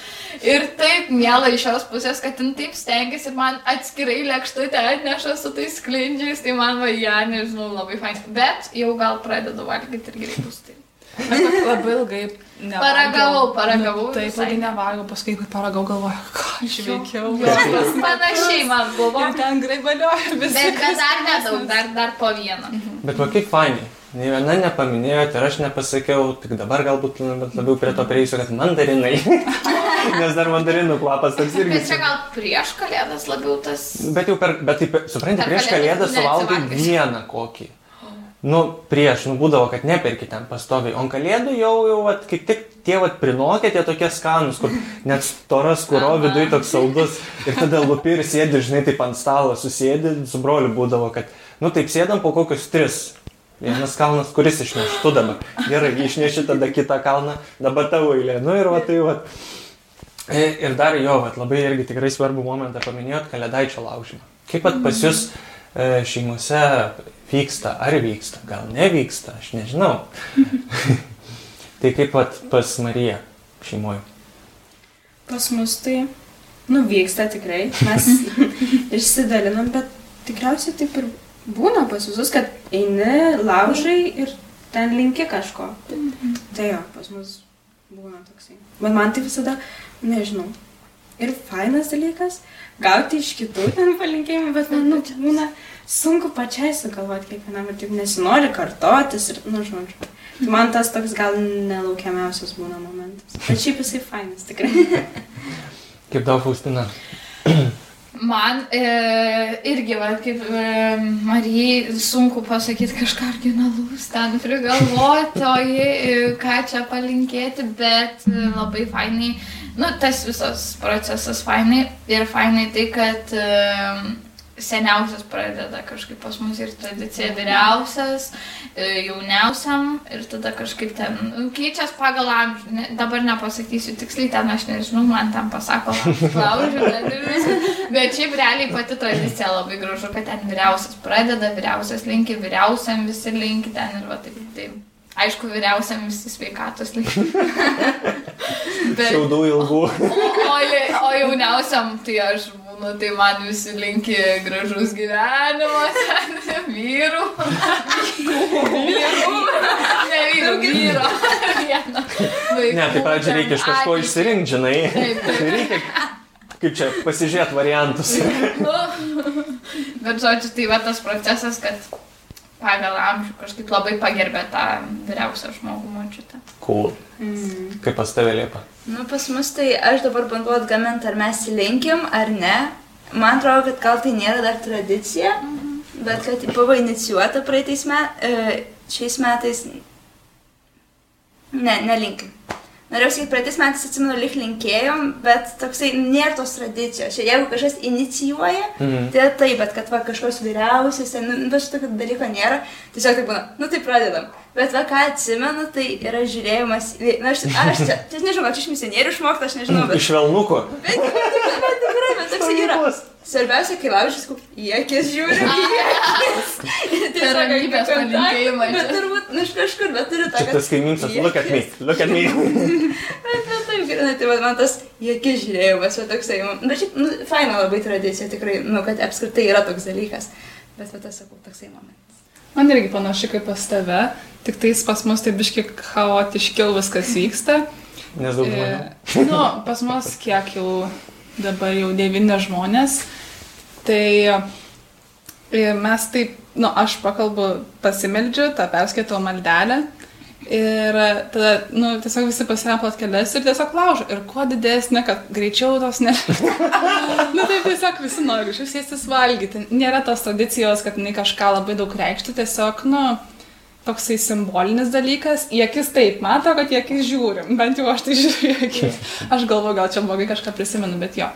Ir taip, mėla iš šios pusės, kad jin taip stengiasi ir man atskirai lėkštutę atneša su tais sklindžiais, tai man va, ja, nežinau, labai fain. Bet jau gal pradedu valgyti ir grybus. Tai. Labai ilgai nevalgiau. Paragavau, paragavau Nu, Taip, visai. ilgai nevalgiau, paskui, kai paragau, galvoju, ką aš veikiau. Panašiai man buvo. Ir ten graibalioju visi. Bet, bet dar nedaug, dar, dar po vieną. Bet va kaip fainai. Nei viena nepaminėjote ir aš nepasakiau, tik dabar galbūt labiau prie to prieisiu, kad mandarinai. Nes dar mandarinų kvapas toks irgi. Bet čia gal prieš kalėdas labiau tas. Bet jau per, bet taip, supranti, Per prieš kalėdas suvalgai vieną kokį. Nu, prieš, nu, būdavo, kad neperki ten pastoviai. O kalėdų jau, jau, vat, kaip tik tie, vat, prinokė, tie tokie skanus, kur net storas, kuro Aha. viduje toks saldus. Ir tada lupi ir sėdi, žinai, taip ant stalo susėdi, su broliu būdavo, kad, nu, taip sėdam po kokius tris. Vienas kalnas, kuris išneš, tu dabar. Gerai, išneši tada kitą kalną, dabar tavo eilė. Nu ir va tai va. E, Ir dar jo, vat, labai irgi tikrai svarbų momentą paminėjot, kalėdaičio laužymą. Kaip pat pas jūs e, šeimose vyksta, ar vyksta, gal nevyksta, aš nežinau. tai kaip pat pas Mariją šeimoje. Pas mus tai, nu, vyksta tikrai, mes išsidalinam, bet tikriausiai taip ir būna pas visus, kad eini, laužai ir ten linki kažko. Tai jo, pas mus būna toksai. Bet man tai visada, nežinau, ir fainas dalykas, gauti iš kitų ten palinkėjimų, bet man, nu, čia būna sunku pačiai sugalvoti kiekvienam ir taip nesinori kartotis ir, nu, žodžiu. Tai man tas toks gal nelaukiamiausias būna momentas. Bet šiaip jisai fainas, tikrai. Kaip tau, Faustina? Man e, irgi, va, kaip e, Marijai, sunku pasakyti kažką originalaus, ten prigalvoti, o jį, e, ką čia palinkėti, bet e, labai fainai, nu, tas visas procesas fainai ir fainai tai, kad e, seniausias pradeda kažkaip pas mus ir tradicija vyriausias, e, jauniausiam ir tada kažkaip ten nu, keičias pagal amžių. Ne, dabar nepasakysiu tiksliai, ten aš nežinau, man ten pasako, laužiu. Bet šiaip realiai pati tradicija labai gražu, kad ten vyriausias pradeda, vyriausias linki, vyriausiam visi linki ten ir va taip. taip. Aišku, vyriausiam visi sveikatos linki. Bet, Šiaudų ilgų. o, o, o jauniausiam tai aš būnu, tai man visi linki gražus gyvenimas, vyrų. Vyrų. Ne vyrų, vyro. Vieno. Ne, tai pradžiai reikia iš kažko išsirinkti, žinai. Taip, taip. Tai reikia, kaip čia, pasižiūrėti variantus. Nu, Bet žodžiu, tai va tas procesas, kad pagal amžių kažkaip labai pagerbė tą vyriausią žmogų močiutę. Cool. Mm. Kaip pas tave liepa. Nu, pas mus tai aš dabar bandau atgaminti, ar mes įlinkim, ar ne. Man atrodo, kad gal tai nėra dar tradicija, bet kad buvo inicijuota praeitais metais, šiais metais. Ne, nelinkim. Norėjau sakyti, praeitais metais atsimenu, lyg linkėjom, bet toksai nėra tos tradicijos. Čia Jeigu kažkas inicijuoja, Mhm. tai taip, bet kad va kažkoks vyriausias, nu, bet šitokio dalyko nėra, tiesiog taip būna, nu tai pradedam. Bet va ką atsimenu, tai yra žiūrėjimas, į- na aš, aš čia, čia nežinau, čia iš misionierių išmokta, aš nežinau, bet... Iš velnuko. Bet, bet, bet tikrai, bet toks yra. Svarbiausia, kai laužys, kaip į akis žiūri. Tai ramybės palinkėjimai čia. Bet turbūt, nu, iš kažkur, bet turiu tą. Tas kaimynsas, look at me, look at me. Bet, bet taip, grinai, tai man tas į akis žiūrėjimas, va toksai. Bet šiaip, nu, faina labai tradicija, tikrai, nu, kad apskritai yra toks dalykas. Bet va tas, sakau, toksai momentas. Man irgi panašiai kaip pas tave, tik tais pas mus taip biškiai chaotiškiau viskas vyksta. Nes daug žmonių. E, nu, pas mus kiek jau dabar jau devyni žmonės. Tai e, mes taip, nu, aš pakalbu, pasimeldžiu, tą perskaitau maldelę. Ir tada, nu, tiesiog visi pasiemė plotkeles ir tiesiog laužo. Ir kuo didesnė, kad greičiau tos ne. nu, taip tiesiog visi nori iš sėstis valgyti. Nėra tos tradicijos, kad jinai kažką labai daug reikštų, tiesiog, nu, toksai simbolinis dalykas. Į akis taip, mato, kad į akis žiūrim. Bent jau aš tai žiūriu į akis. Aš galvoju, gal čia blogai kažką prisimenu, bet jo.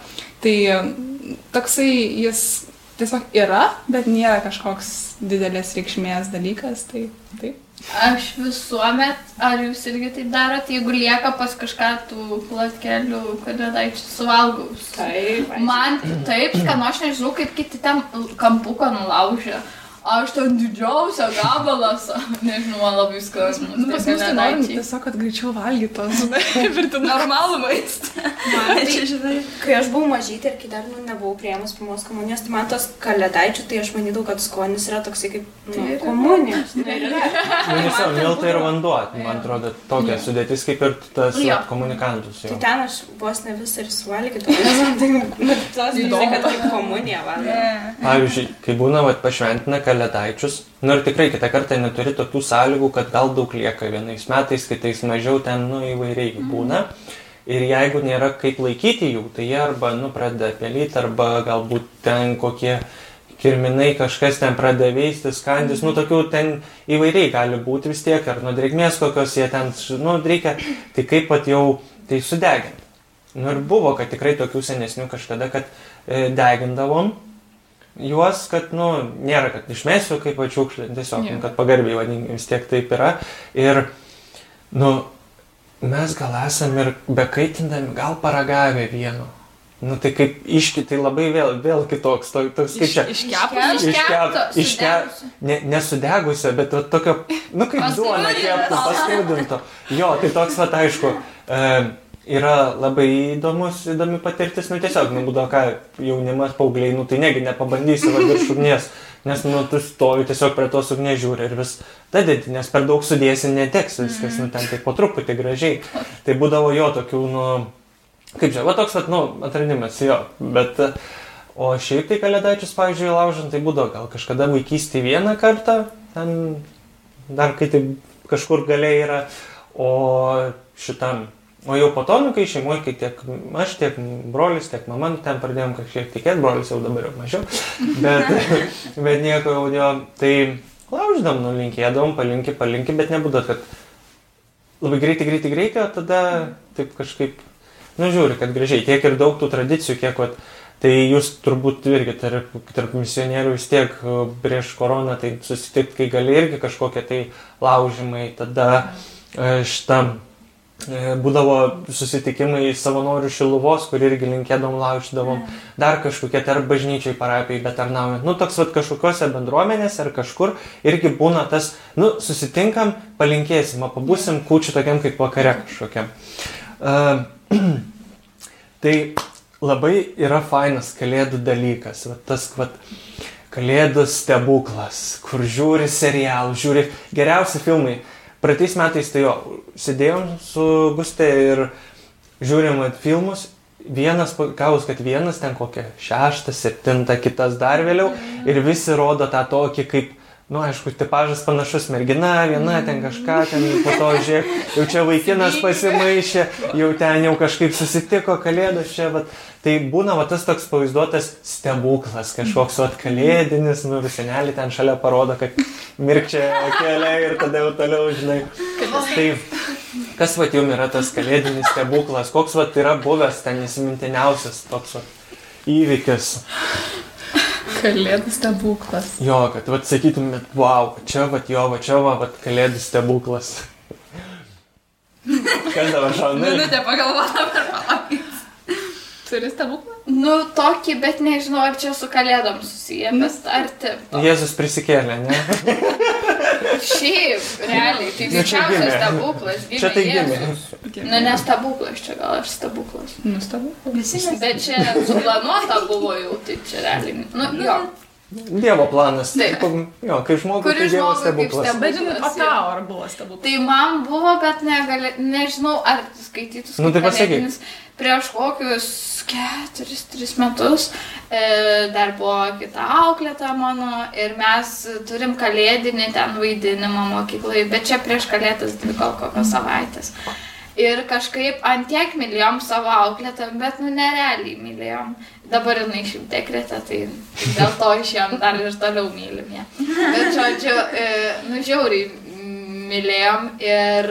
Tai mm, toksai jis tiesiog yra, bet nėra kažkoks didelės reikšmės dalykas. Tai taip. Aš visuomet, ar jūs irgi taip darote, jeigu lieka pas kažką tų platkelių, kalėdaičių suvalgau. Taip. Man taip, skanu, aš nežinau, kaip kiti ten kampuką nulaužė. Aš ten didžiausią gabalą, sa- nežinau, man labai skanu. Nu, pas mus tai norim tiesiog, kad greičiau valgytos. Ir tai Normalų maistą. Tai, žinai. kai aš buvau mažytė ir kai dar nu, nebuvau prieimus pirmos komunijos, tai man tos kalėdaičių, tai aš manydavau, kad skonis yra toksai kaip nu, Tai komunijos. Tai. Nu, tiesiog miltai ir vanduo, man atrodo, tokia sudėtis kaip ir tas Jo. vat, komunikantus. Tai Jo. ten aš vos ne visą ir suvalgydavau, nes man tai, tos žinai, kad kaip komunija valgo. Pavyzdžiui, kai būna pašventina kalėdaičius, nu ir tikrai kitą kartą neturi tokių sąlygų, kad gal daug lieka vienais metais, kitais mažiau ten, nu, įvairiai būna. Ir jeigu nėra kaip laikyti jų, tai jie arba, nu, pradeda pelyti, arba galbūt ten kokie kirminai kažkas ten pradeda veisti, skandis, nu, tokių ten įvairiai gali būti vis tiek, ar nuo drėgmės kokios jie ten, nu, reikia, tai kaip pat jau tai sudeginti. Nu ir buvo, kad tikrai tokių senesnių kažkada, kad e, degindavom juos, kad, nu, nėra, kad išmesiu kaip pačiukšlį, tiesiog, nu, kad pagarbiai vadinkim, vis tiek taip yra. Ir, nu, mes gal esam ir bekaitindami, gal paragavę vieno. Nu, tai kaip iški, tai labai vėl, vėl kitoks, to, toks kaip čia. Iškepus. Iškepto, iškep, sudegusio. ne, nesudegusio, bet va, tokio, nu kaip duona Paskrudinto. kepto, paskrudinto. Jo, tai toks, va, aišku, e, yra labai įdomus, įdomi patirtis, nu tiesiog, nu būdavo ką, jaunimas, paaugliai, nu tai negi nepabandysi va virš ugnies, nes nu tu stovi tiesiog prie tos ugnies žiūri ir vis dadedi, nes per daug sudėsi neteks viskas, nu ten tai po truputį gražiai. Tai būdavo jo tokių, nu, kaip čia, va toks, va, nu, atradimas jo, bet, o šiaip tai kalėdaičius, pavyzdžiui, laužant, tai būdavo gal kažkada vaikystėje vieną kartą, ten dar kai tai kažkur galiai yra, o šitam O jau po to, nu, kai šeimoje, kai tiek aš, tiek brolis, tiek mama, nu, ten pradėjom kažkiek tikėti, brolis jau dabar jau mažiau, bet, bet nieko jau jo, tai lauždam, nu, linkėdavom, palinki, palinki, bet nebūdavo, kad labai greitai, greitai, greitai, o tada taip kažkaip, nu, žiūri, kad gražiai, tiek ir daug tų tradicijų, kiek, vat, tai jūs turbūt irgi tarp, tarp misionierių vis tiek e, prieš koroną, tai susitikti, kai gali irgi kažkokie tai laužimai, tada e, šitam būdavo susitikimai savanorių šiluvos, kur irgi linkėdom lauždavom, dar kažkokie tarp bažnyčiai parapijai, bet tarnaujant. Nu, toks vat kažkokiose bendruomenėse ar kažkur irgi būna tas, nu, susitinkam, palinkėsim, pabūsim kučiu tokiam kaip vakare kažkokiam. Uh, tai labai yra fainas kalėdų dalykas, vat, tas, vat, kalėdų stebuklas, kur žiūri serialų, žiūri geriausi filmai. Praeitais metais tai jo, sėdėjom su Gustė ir žiūrim filmus. Vienas, kavus, kad vienas ten kokią šeštą, septintą, kitas dar vėliau. Ir visi rodo tą tokį kaip nu, aišku, tipažas panašus mergina, viena ten kažką, ten po to žiūrėk, jau čia vaikinas pasimaišė, jau ten jau kažkaip susitiko kalėdos čia, bet tai būna va tas toks pavaizduotas stebuklas, kažkoks va kalėdinis, nu, visenelį ten šalia parodo, kad mirkčia keliai ir tada jau toliau, žinai. Tai kas va jums yra tas kalėdinis stebuklas, koks va yra buvęs ten įsimintiniausias toks va įvykis. Kalėdų stebuklas. Jo, kad vat sakytumėt, wow, čia vat jo, va čia va, vat kalėdų stebuklas. Kas dabar šauna? Minutė pagalvota per palaukit. Turi stebuklą? Nu, tokį, bet nežinau, ar čia su kalėdom susiję, bet arti. Jėzus prisikėlė, ne? Šiaip, realiai, tai Nu, čia didžiausias stebuklas. Gimė Čia tai gimė. Nu, ne stebuklas, čia gal aš stebuklas. Nustabu. Visi mes. Bet čia suplanuota buvo jau, tai čia realiai. Nu, jo. Dievo planas. Taip. Jo, kai žmogus Kuri tai Dievo stebuklas. Bet žinai, o tau ar buvo stebuklas? Tai man buvo, bet negali, nežinau, ar skaitytus. Nu, tai pasakyk. Prieš kokius keturis, tris metus e, dar buvo kita auklėta mano ir mes turim kalėdinį ten vaidinimą mokykloje, bet čia prieš kalėdas dvi gal kokios savaitės. Ir kažkaip antiek mylėjom savo auklėtą, bet nu nerealiai mylėjom. Dabar jinai šiaip dekretė, tai dėl to išėjom dar ir toliau mylim ją. Bet žodžiu, e, nu žiauriai mylėjom ir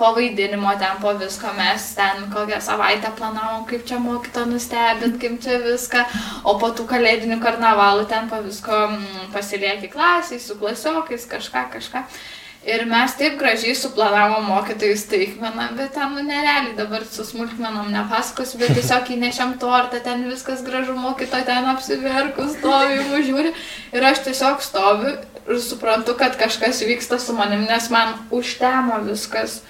po vaidinimo ten po visko mes ten kokią savaitę planavom, kaip čia mokyto nustebint, kaip čia viską, o po tų kalėdinių karnavalų ten po visko mm, pasilieki klasiai, su klasiokais, kažką, kažką. Ir mes taip gražiai suplanavom mokytojų staigmeną, bet ten nu, nerealiai dabar su smulkmenom nepasakos, bet tiesiog įnešiam tortą, ten viskas gražu, mokytoja ten apsiverkus, stovi, žiūri. Ir aš tiesiog stoviu ir suprantu, kad kažkas vyksta su manim, nes man užtemo viskas.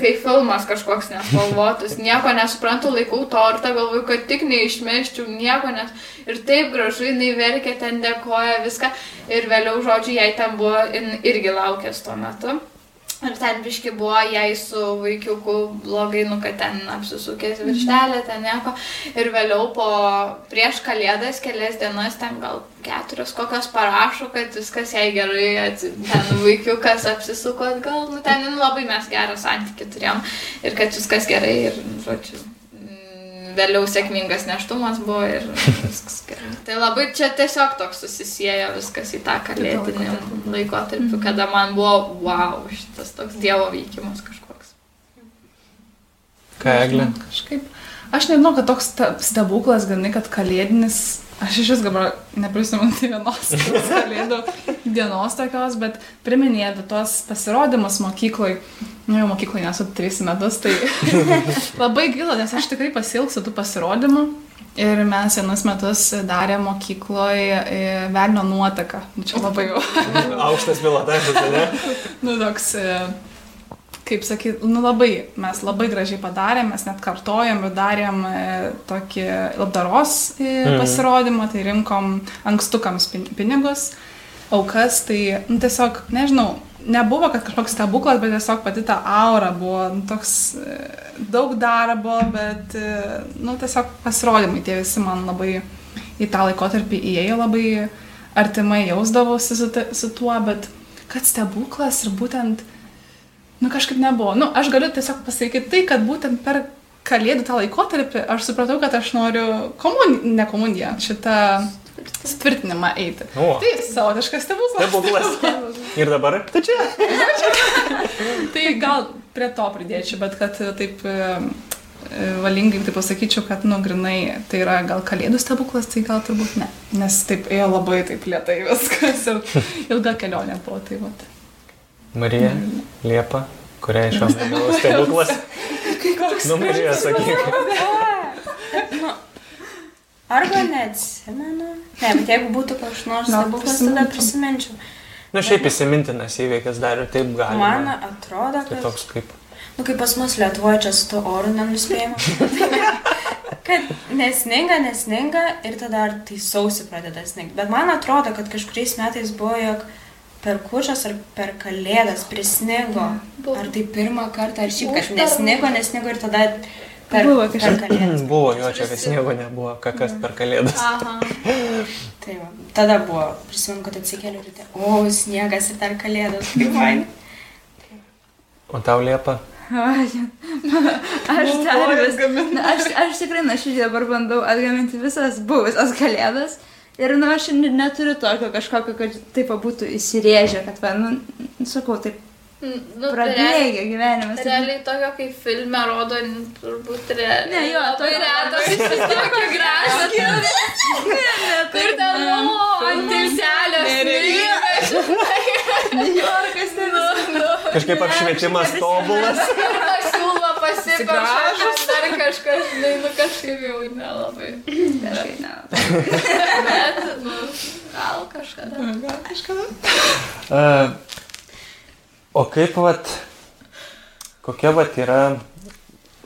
Kai filmas kažkoks nespalvotas, nieko nesuprantu, laikau tortą, galvoju, kad tik neišmeščiau, nieko nes. Ir taip gražu, jinai verkia, ten dėkoja viską. Ir vėliau, žodžiu, jai ten buvo, irgi laukęs tuo metu. Ir ten biški buvo jai su vaikiuku blogai, nu, kad ten apsisukęs virštelė, ten nieko. Ir vėliau po prieš kalėdas kelias dienas ten gal keturios kokios parašo, kad viskas jai gerai, atsi- ten vaikiukas apsisuko atgal, nu ten nu, labai mes gerą santykį turėjom. Ir kad viskas gerai ir, žodžiu, vėliau sėkmingas neštumas buvo ir viskas gerai. Tai labai čia tiesiog toks susisiejo viskas į tą kalėdinį laikotarpį, kada man buvo, wow, šitas toks dievo veikimas kažkoks. Ką, Eglė? Kažkaip. Aš nežinau, kad toks ste- stebuklas, ganai, kad kalėdinis, aš iš vis dabar neprisimenu tai vienos kalėdų dienos tokios, bet priminė apie tuos pasirodymus mokykloje. Nu, jau mokykloje nesu tris metus, tai labai gaila, nes aš tikrai pasilgsiu tų pasirodymų. Ir mes vienus metus darėme mokykloje velnio nuotaką. Nu, Čia labai jau. Aukštas pilotažas, ne? nu, toks, e, kaip sakyt, nu labai, mes labai gražiai padarėm, mes net kartojom ir darėm e, tokį labdaros e, Mhm. pasirodymą, tai rinkom ankstukams pin- pinigus, aukas, tai nu, tiesiog, nežinau, nebuvo, kad kažkoks stebuklas, bet tiesiog pati ta aura buvo nu, toks e, daug darbo, bet, nu, tiesiog pasirodymai tie visi man labai į tą laikotarpį įėjo labai artimai jausdavausi su, su tuo, bet kad stebuklas ir būtent, nu kažkaip nebuvo. Nu, aš galiu tiesiog pasakyti tai, kad būtent per kalėdų tą laikotarpį aš supratau, kad aš noriu komuniją, ne komuniją, šitą tvirtinimą eiti. O. Tai savotiškas stebuklas. Stebuklas. Ir dabar? Tai čia. Tai gal prie to pridėčiau, bet kad taip e, e, valingai tai pasakyčiau, kad, nu, grinai, tai yra gal kalėdų stebuklas, tai gal turbūt ne. Nes taip ėjo labai taip lietai viskas ir ilga kelionė buvo. Tai vat. Marija, Liepa, kuriai šiuo metu buvo stebuklas. Nu, Marija, sakyk. Nu, arba neatsimenu. Ne, bet jeigu būtų kažkoks nors stebuklas, tada prisiminčiau. Na, Nu, šiaip įsimintinas įvykis dar ir taip Man galima. atrodo, Tai kad... toks kaip. Nu, kaip pas mus Lietuvoje čia su to oru nenuspėjama. kad nesninga, nesninga ir tada ar tai sausi pradeda sningti. Bet man atrodo, kad kažkuriais metais buvo, jog per kučias ar per kalėdas prisnigo. Ar tai pirmą kartą, ar šiaip, kad nesnigo, nesnigo ir tada per, Buvo per kažkas. kalėdas. Buvo jo čia, kad sniego nebuvo, ką kas per kalėdas. Aha. Tai va, tada buvo, prisimenu, kad atsikėliau ryte. O, sniegas ir dar kalėdas. Kaip man. O tau Liepa? Aš dar vis. Na, aš, aš tikrai nuoširdžiai dabar bandau atgaminti visas buvusias kalėdas. Ir, na, aš ne- neturiu tokio kažkokio, kad taip būtų įsirėžę, kad, va, nu, sakau, taip Nu, prabėgė gyvenimas. taip- Realiai tokio, kaip filme rodo, turbūt realiai. Ne, jo, labai tokio- retas, jis vis tokio gražus. Ir ten, o, ant tilselio Niujorkas ten viskas. Kažkaip apšvietimas tobulas. Pasiprašo, dar kažkas, žinai, nu kažkaip jau nelabai. Kažkaip, ne. Bet, nu, gal kažkada. Uh, o kaip vat, kokia vat yra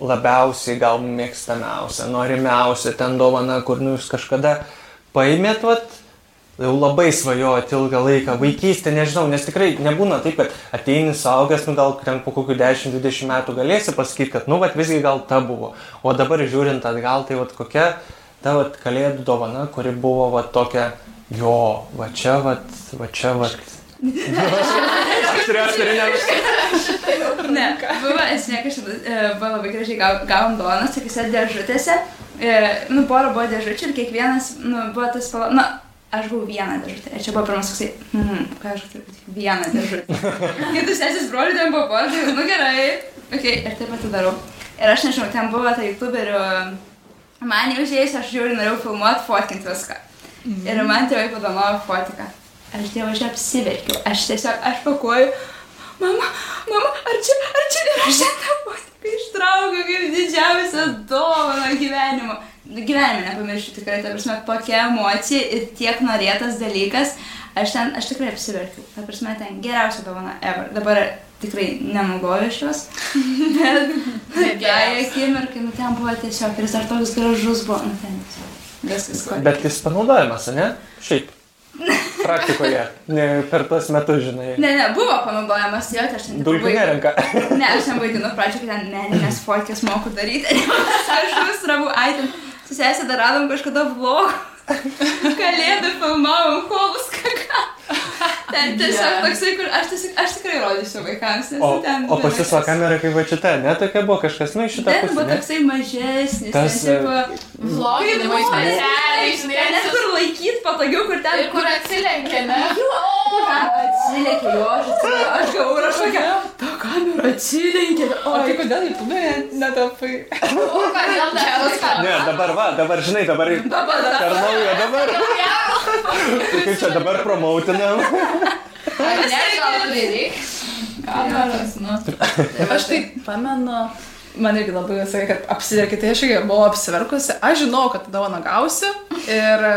labiausiai gal mėgstamiausia, norimiausia ten dovana, kur nu jūs kažkada paimėt vat, jau labai svajojot ilgą laiką, vaikystę, nežinau, nes tikrai nebūna taip, kad ateini saugęs, nu gal ten po kokių 10-20 metų galėsi pasakyti, kad nu vat visgi gal ta buvo, o dabar žiūrint atgal, tai vat kokia ta vat kalėdų dovana, kuri buvo vat tokia, jo, va čia vat, va čia vat. Aš turiu, aš turiu, ne. Buvo esmė, kažkada e, buvo labai gražiai gav, gavom dovanas tokiuose dėžutėse. E, nu, pora buvo dėžučių ir kiekvienas, nu, buvo tas pala... Na, aš buvau vieną dėžutę. Ir čia buvo pirmas toksai, mhm, ką aš turiu, vieną dėžutę. Kitus sesis brolių ten buvo tai, nu gerai. Ok, ir taip pat darau. Ir aš nežinau, ten buvo ta youtuberių, man jau užėjus, aš žiūriu, norėjau filmuoti, fotkinti viską. Ir man tėvai padovanojo fotiką. Aš dievo, aš apsiverkiau. Aš tiesiog, aš pakuoju. Mama, mama, ar čia, ar čia, ir aš tą fotiką ištraukiu kaip didžiausią dovaną gyvenimo. Gyvenime nepamiršiu tikrai, ta prasme, tokia emocija ir tiek norėtas dalykas. Aš ten, aš tikrai apsiverkiau. Ta prasme, ten geriausia dovana ever. Dabar tikrai nenaudoju šios. Bet, tai akimirkai, nu ten buvo tiesiog, ir jis dar toks gražus buvo. Nu, ten tiesiog. Viskas. Bet jis panaudojamas, ne? Šiaip. Praktikoje. Ne, per tuos metus, žinai. Ne, ne, buvo panaudojamas jo, tai aš ten... Dulkių nerenka. Ne, aš ten vaidinu pradžio, kad ten meninės fotkės moku daryti. aš vis rabu, ai, ten su sesė dar radom kažkada vlog. Kalėdų filmavom, kolus kažką. Ten tiesiog toksai, kur aš, tiesiog, aš tikrai rodysiu vaikams. nes O, ten o pas jūs va vaikas- kamera kaip va šita, ne tokia buvo kažkas, nu, iš šitą Ten buvo ne? toksai mažesnis. Tas, Vloginimai Kaip specialiai, žinai, Ten net kur laikyti patogiau, kur ten... Ir kur atsilenkia, ne? Atsilėkė jo, aš atsilėkiau, aš gavau ir aš tokia, ta kamera atsilenkė. O tai kodėl YouTube netapai? O, kodėl dar? Ne, dabar va, dabar žinai, dabar Dabar, dabar. per naujo, dabar. Tai kaip čia dabar promautinam? Ne, gal prireiks. Kameros, nu. Aš tai pamenu, man irgi labai sakė, kad apsiverkite, tai aš irgi buvau apsiverkusi, aš žinau, kad dovaną gausiu ir e,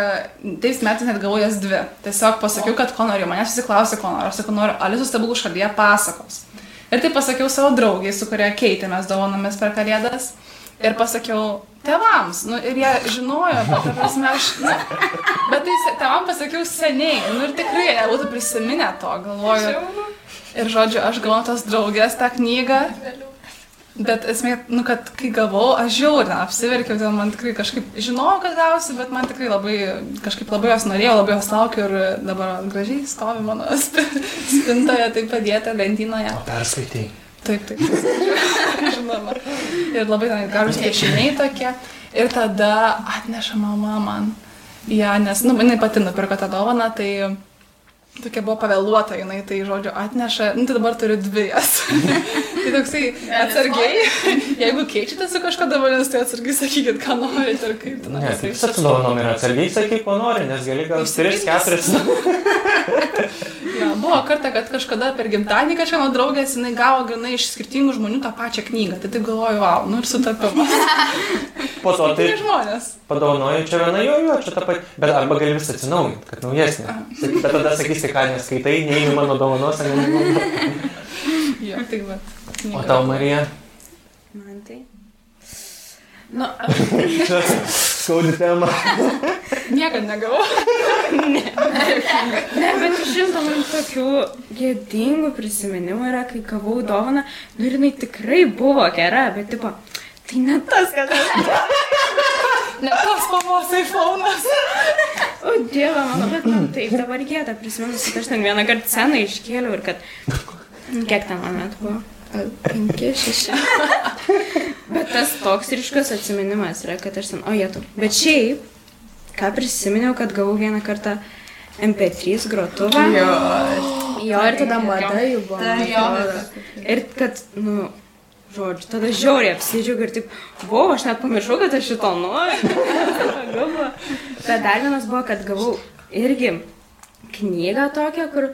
tais metais net gavau jas dvi. Tiesiog pasakiau, kad ko noriu, manęs visi klausė, ko noriu, aš sakau, noriu Alisos stebuklų šalyje pasakos. Ir tai pasakiau savo draugiai, su kuria keitėmės dovanomis per kalėdas. Ir pasakiau tėvams, nu, ir jie žinojo, bet, ta prasme, aš, nu, bet tai tėvam pasakiau seniai, nu, ir tikrai jie būtų prisiminę to, galvoju. Ir žodžiu, aš gavau tos draugės tą knygą. Bet esmė, nu, kad kai gavau, aš žiauriai apsiverkiau, ten man tikrai kažkaip žinojau, kad gausiu, bet man tikrai labai, kažkaip labai jos norėjau, labai jos laukiu ir dabar gražiai stovi mano sp- spintoje, tai padėta lentynoje. Perskaitai. Taip, taip. Žinoma. Ir labai ten gražus piešiniai tokie. Ir tada atneša mama man ją, nes, nu, jinai pati nupirko tą dovaną, tai tokia buvo pavėluota, jinai tai, žodžiu, atneša, nu, tai dabar turiu dvi jas. tai toksai atsargiai, jeigu keičiate su kažko dovanomis, tai atsargiai sakykit, ką norite ir kaip ten. Ne, tai visą dovanom yra atsargiai, sakyk, ko nori, nes gali gal 3-4. Buvo kartą, kad kažkada per gimtadienį kažkieno draugės jinai gavo grinai iš skirtingų žmonių tą pačią knygą. Tai taip galvoju, wow, nu ir sutapimas. Po to tai Tai žmonės. padovanoju čia viena jo, jo, čia ta pati. Bet arba gali vis atsinaujinti, kad naujesnė. Saky- Bet tada sakysi, ką neskaitai, neįmi mano dovanos, ar ne. Jo, tai va. O tau, Marija? Man tai. Nu, aš Čia skaudi tema. Niekad negavau. Ne, bet žinoma, man tokių gėdingų prisiminimų yra, kai gavau dovaną, nu ir jinai tikrai buvo gera, bet tipo, tai ne tas, kad aš. Ne tas pavos iPhone'as. O dieve, mano, bet man taip dabar gėda prisiminus, kad aš ten vieną kartą seną iškėliau ir kad... Kiek ten man metų buvo? Penki, šeši. Bet tas toks ryškus atsiminimas yra, kad aš ten, o tu. Bet šiaip, ką prisiminiau, kad gavau vieną kartą MP3 grotuvą. Jo. Jo, ir tada mada jų buvo. atrodo. Ir kad, nu, žodžiu, tada žiauriai apsidžiaugiu ir taip, buvau, aš net pamiršau, kad aš šito noriu. Buvo. Bet dar vienas buvo, kad gavau irgi knygą tokią, kur,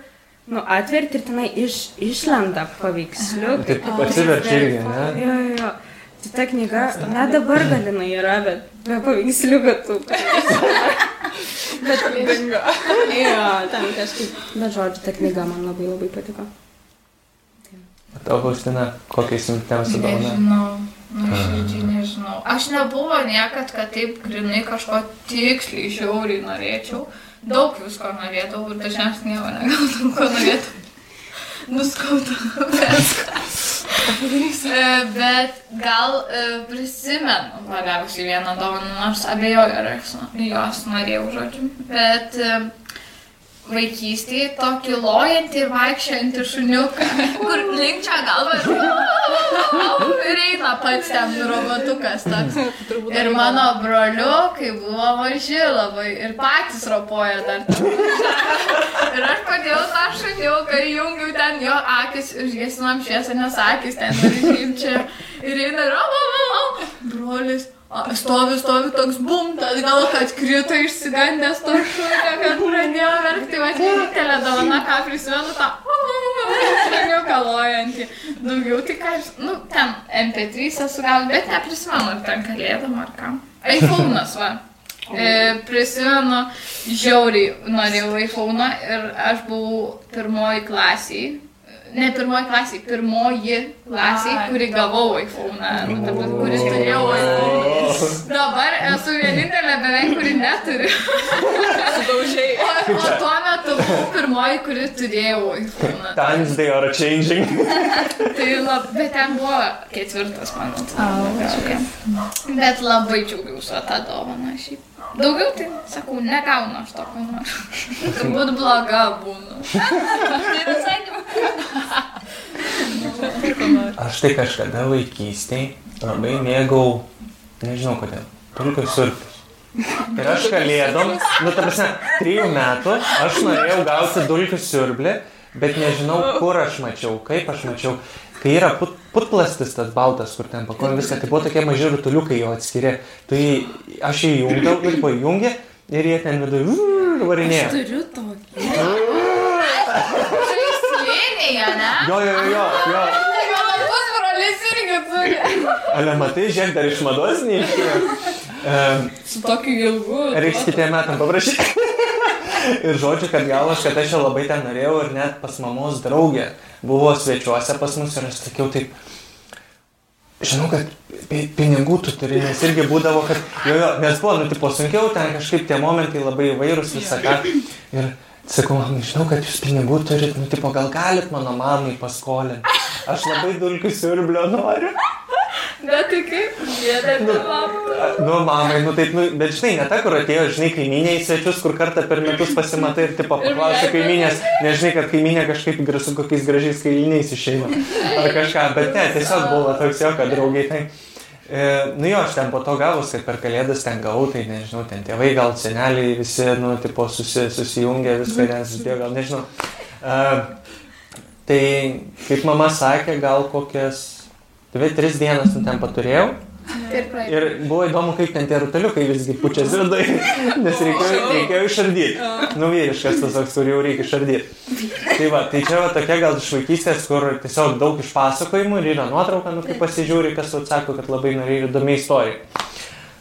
nu, atverti ir tenai iš, išlenda paveiksliukai. Taip atsiverčia irgi, ne? Jo, jo. Tai ta knyga, net dabar galinai yra, bet be paveiksliukų tų. Bet dingo. Jo, ten kažkaip. Bet žodžiu, ta knyga man labai labai patiko. O tau, Faustina, kokią įsimintimiausią dovaną? Nežinau. Nuoširdžiai nežinau. Aš nebuvo niekad, kad taip grinai kažko tiksliai žiauriai norėčiau. Daug visko norėdavau ir dažniausiai nieko negaudavau, ko. Nuskaudavau viską. E, Bet gal e, prisimenu labiausiai vieną dovaną, nors abejoju, ar aš jos norėjau, žodžiu. Bet e, vaikystėje tokį lojantį ir vaikščiantį šuniuką, kur linkčia galva ir, eina pats ten robotukas toks. Ir mano broliu, kai buvo maži labai ir patys ropoja dar. Ir aš padėjau tą šuniuką, įjungiau ten jo akis, užgesinam šviesą, nes akis ten ir čia. Ir eina o, brolis. Stovi, stovi toks bum, tad gal kad krito išsigandęs to šunio, kad pradėjo verkti, va, vienintelė dovana, ką prisimenu, tą šuniuką lojantį. Daugiau ką, aš- nu, ten MP3 esu gal, bet neprisimenu, ar ten kalėdam ar kam. iPhone'as, va. E, prisimenu, žiauriai norėjau iPhone'ą ir aš buvau pirmoji klasiai. Ne pirmoji klasiai, pirmoji klasiai, kuri gavau iPhone'ą, nu, kuri turėjau iPhone'ą. Dabar esu vienintelė beveik, kuri neturi. Sudaužiai. O, o tuo metu buvau pirmoji, kuri turėjau iPhone'ą. Times they are changing. Tai lab, bet ten buvo ketvirtas, man atrodo. Bet labai džiaugiausi tą dovaną šiaip. Daugiau tai, sakau, negaunu aš to, ko noriu. Turbūt bloga būna. Tai visai ne. Aš tai kažkada vaikystėje labai mėgau, nežinau kodėl, tulpių surpius. Ir aš kalėdom, nu ta prasme, trijų metų aš norėjau gauti dulkių siurblį, bet nežinau, kur aš mačiau, kaip aš mačiau. Kai yra put, putplastis tas baltas, kur ten pakuojam viską, tai buvo tokie maži rutuliukai jo atskiri. Tai aš jį įjungdavau ir buvo įjungę ir jie ten viduje varinėjo. Turiu tokį. Tai slėnėje, ne? Jo, jo, jo, jo. Ale matai, žiūrėk, dar iš mados neišėjo. Um, Su tokiu ilgu. Reiks kitiem metam paprašyti. Ir žodžiu, kad galas, kad aš jau labai ten norėjau ir net pas mamos draugė buvo svečiuose pas mus ir aš sakiau taip, žinau, kad pi- pinigų tu turi, nes irgi būdavo, kad, jo, jo, nes buvo, nu, tipo, sunkiau, ten kažkaip tie momentai labai įvairūs visą ką. Ir sakau, man, žinau, kad jūs pinigų turit, nu, tipo, gal galit mano mamai paskolinti. Aš labai dulkių siurblio noriu. Bet tai kaip? Gėda, Nu, nu, mamai, nu taip, nu, bet žinai, ne ta, kur atėjo, žinai, kaiminė į svečius, kur kartą per metus pasimatai ir tipo paklausai kaiminės, nežinai, kad kaiminė kažkaip su kokiais gražiais kailiniais išeina. Ar kažką, bet ne, tiesiog buvo toks jo, kad draugai tai. E, nu jo, aš ten po to gavus, kad per kalėdas ten gavau, tai nežinau, ten tėvai, gal seneliai visi, nu, tipo, susi, susijungė viską, nes dėjo, gal nežinau. E, tai, kaip mama sakė, gal kokias dvi, tris dienas ten paturėjau. Ir. Ir buvo įdomu, kaip ten tie rutuliukai visgi pučiasi viduje, nes reikėjo, reikėjo išardyti. Nu, vyriškas tas toks, kur jau reikia išardyti. Tai va, tai čia va tokia gal iš vaikystės, kur tiesiog daug išpasakojimų ir yra nuotrauka, nu, kai pasižiūri, kas atsako, kad labai norėjo įdomi istorija.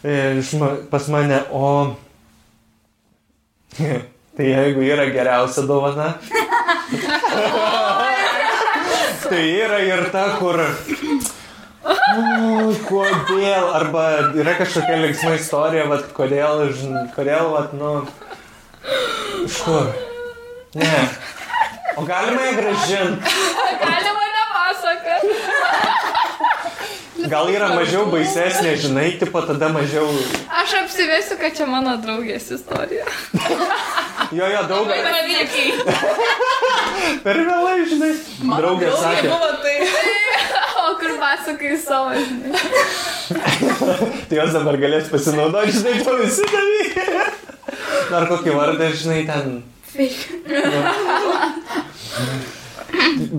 E, iš ma- Pas mane, o... Tai jeigu yra geriausia dovana, tai yra ir ta, kur... O, kodėl? Arba yra kažkokia linksma istorija, vat, kodėl, kodėl, vat, nu... Iš kur? Ne. O galima ją gražinti? Galima nepasakoti. Gal yra mažiau baisesnė, žinai, tipo tada mažiau... Aš apsivesiu, kad čia mano draugės istorija. Jo, jo, daug. Pavykiai. Per vėlai, žinai. Draugė sakė. Buvo tai. O kur pasakai savo, žinai. Tai jos dabar galės pasinaudoti, žinai, to visi dalykai. Dar kokį vardą, žinai, ten.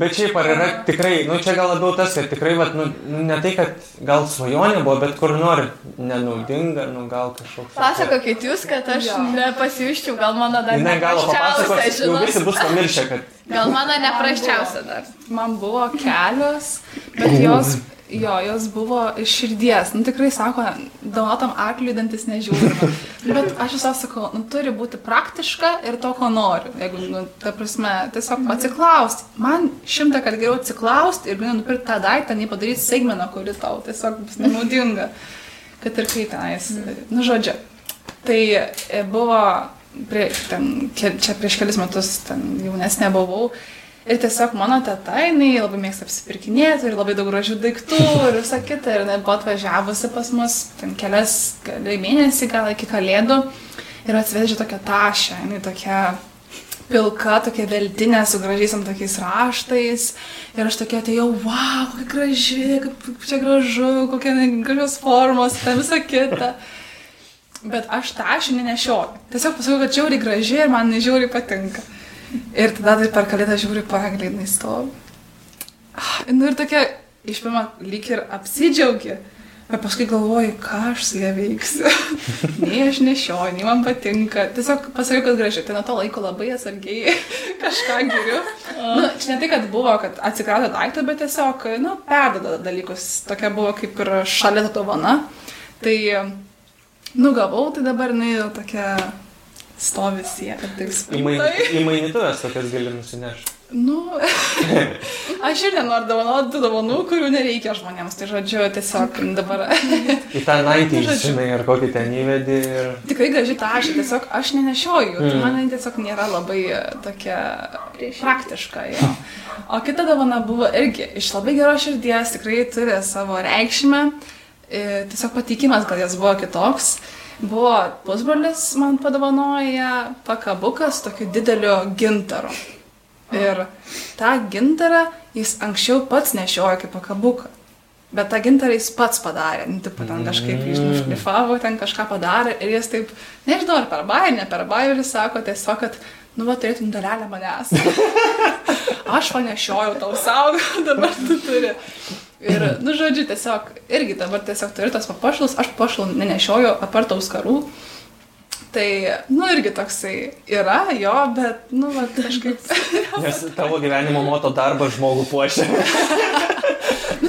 Bet šiaip ar yra tikrai, nu čia gal labiau tas, kad tikrai, vat, nu, ne tai, kad gal svajonė buvo, bet kur nori, nenaudinga, nu gal kažkoks. Pasakokit jūs, kad aš nepasijuščiau, gal mano dar Ne, gal neprasčiausia, papasakos, jau visi bus pamiršę, kad... Gal mano neprasčiausia dar. Man buvo kelios, bet jos, jo, jos buvo iš širdies. Nu tikrai sako, dovanotam arkliui dantis nežiūrima. Bet aš visą sakau, nu turi būti praktiška ir to, ko noriu. Jeigu, nu, ta prasme, tiesiog atsiklausti. Man šimtą kartų geriau atsiklausti ir galiu nupirkti tą daiktą, nei padaryti segmeną, kuri tau tiesiog bus nenaudinga. Kad ir kaip tenais. Nu, žodžiu. Tai e, buvo, prie, ten, čia prieš kelis metus ten jaunesnė buvau. Ir tiesiog mano teta, jinai labai mėgsta apsipirkinėti ir labai daug gražių daiktų ir visą kitą. Ir jinai buvo atvažiavusi pas mus ten kelias mėnesį, gal iki kalėdų. Ir atsivežė tokią tašę, jinai tokia pilka, tokia veltinė su gražiais ant tokiais raštais. Ir aš tokia atėjau, wow, kokia graži, kaip čia gražu, kokia gražios formos, ten visą kitą. Bet aš tašį nenešioju. Tiesiog pasakiau, kad žiauriai graži ir man nežiauriai patinka. Ir tada tai per kalėdą žiūri pagalį, jinai stovi. Ah, Nu ir tokia, iš pirmo, lyg ir apsidžiaugi. Bet paskui galvoju, ką aš su ją veiksiu. nei aš nešioju, nei man patinka. Tiesiog pasakiau, kad graži. Tai nuo to laiko labai atsargiai kažką geriu. Nu, čia ne tai, kad buvo, kad atsikrato daiktą, bet tiesiog, nu, perdoda dalykus. Tokia buvo kaip ir šalia dovana. Tai nugavau, tai dabar jau tokia stovi. Taip, spintoje. Į mainytuvės tokias gali nusinešti. Nu, aš ir nenoriu dovanoti tų dovanų, kurių nereikia žmonėms. Tai žodžiu, tiesiog dabar Į tą naitį, žinai, ar kokį ten įvedį. Ir... tikrai graži tašė, tiesiog aš nenešioju. Mm. Man tiesiog nėra labai e, tokia praktiška. Jo. O kita dovana buvo irgi iš labai geros širdies, tikrai turi savo reikšmę. E, Tiesiog patikimas gal jas buvo kitoks. Buvo pusbrolis man padovanoja pakabukas tokiu dideliu gintaru. Ir tą gintarą jis anksčiau pats nešiojo kaip pakabuką. Bet tą gintarą jis pats padarė, nu, taip, ten kažkaip jis nušlifavo, ten kažką padarė ir jis taip, nežinau, ar per bairį, ne per bairį, sako tiesiog, kad, nu, va, turėtum dalelę manęs. Aš panešiojau tau savo, dabar tu turi. Ir, nu, žodžiu, tiesiog, irgi dabar tiesiog turiu tos papuošalus, aš papuošalų nenešioju apart auskarų. Tai, nu, irgi toksai yra, jo, bet, nu, va, kažkaip. Nes tavo gyvenimo moto darbas žmogų puošia.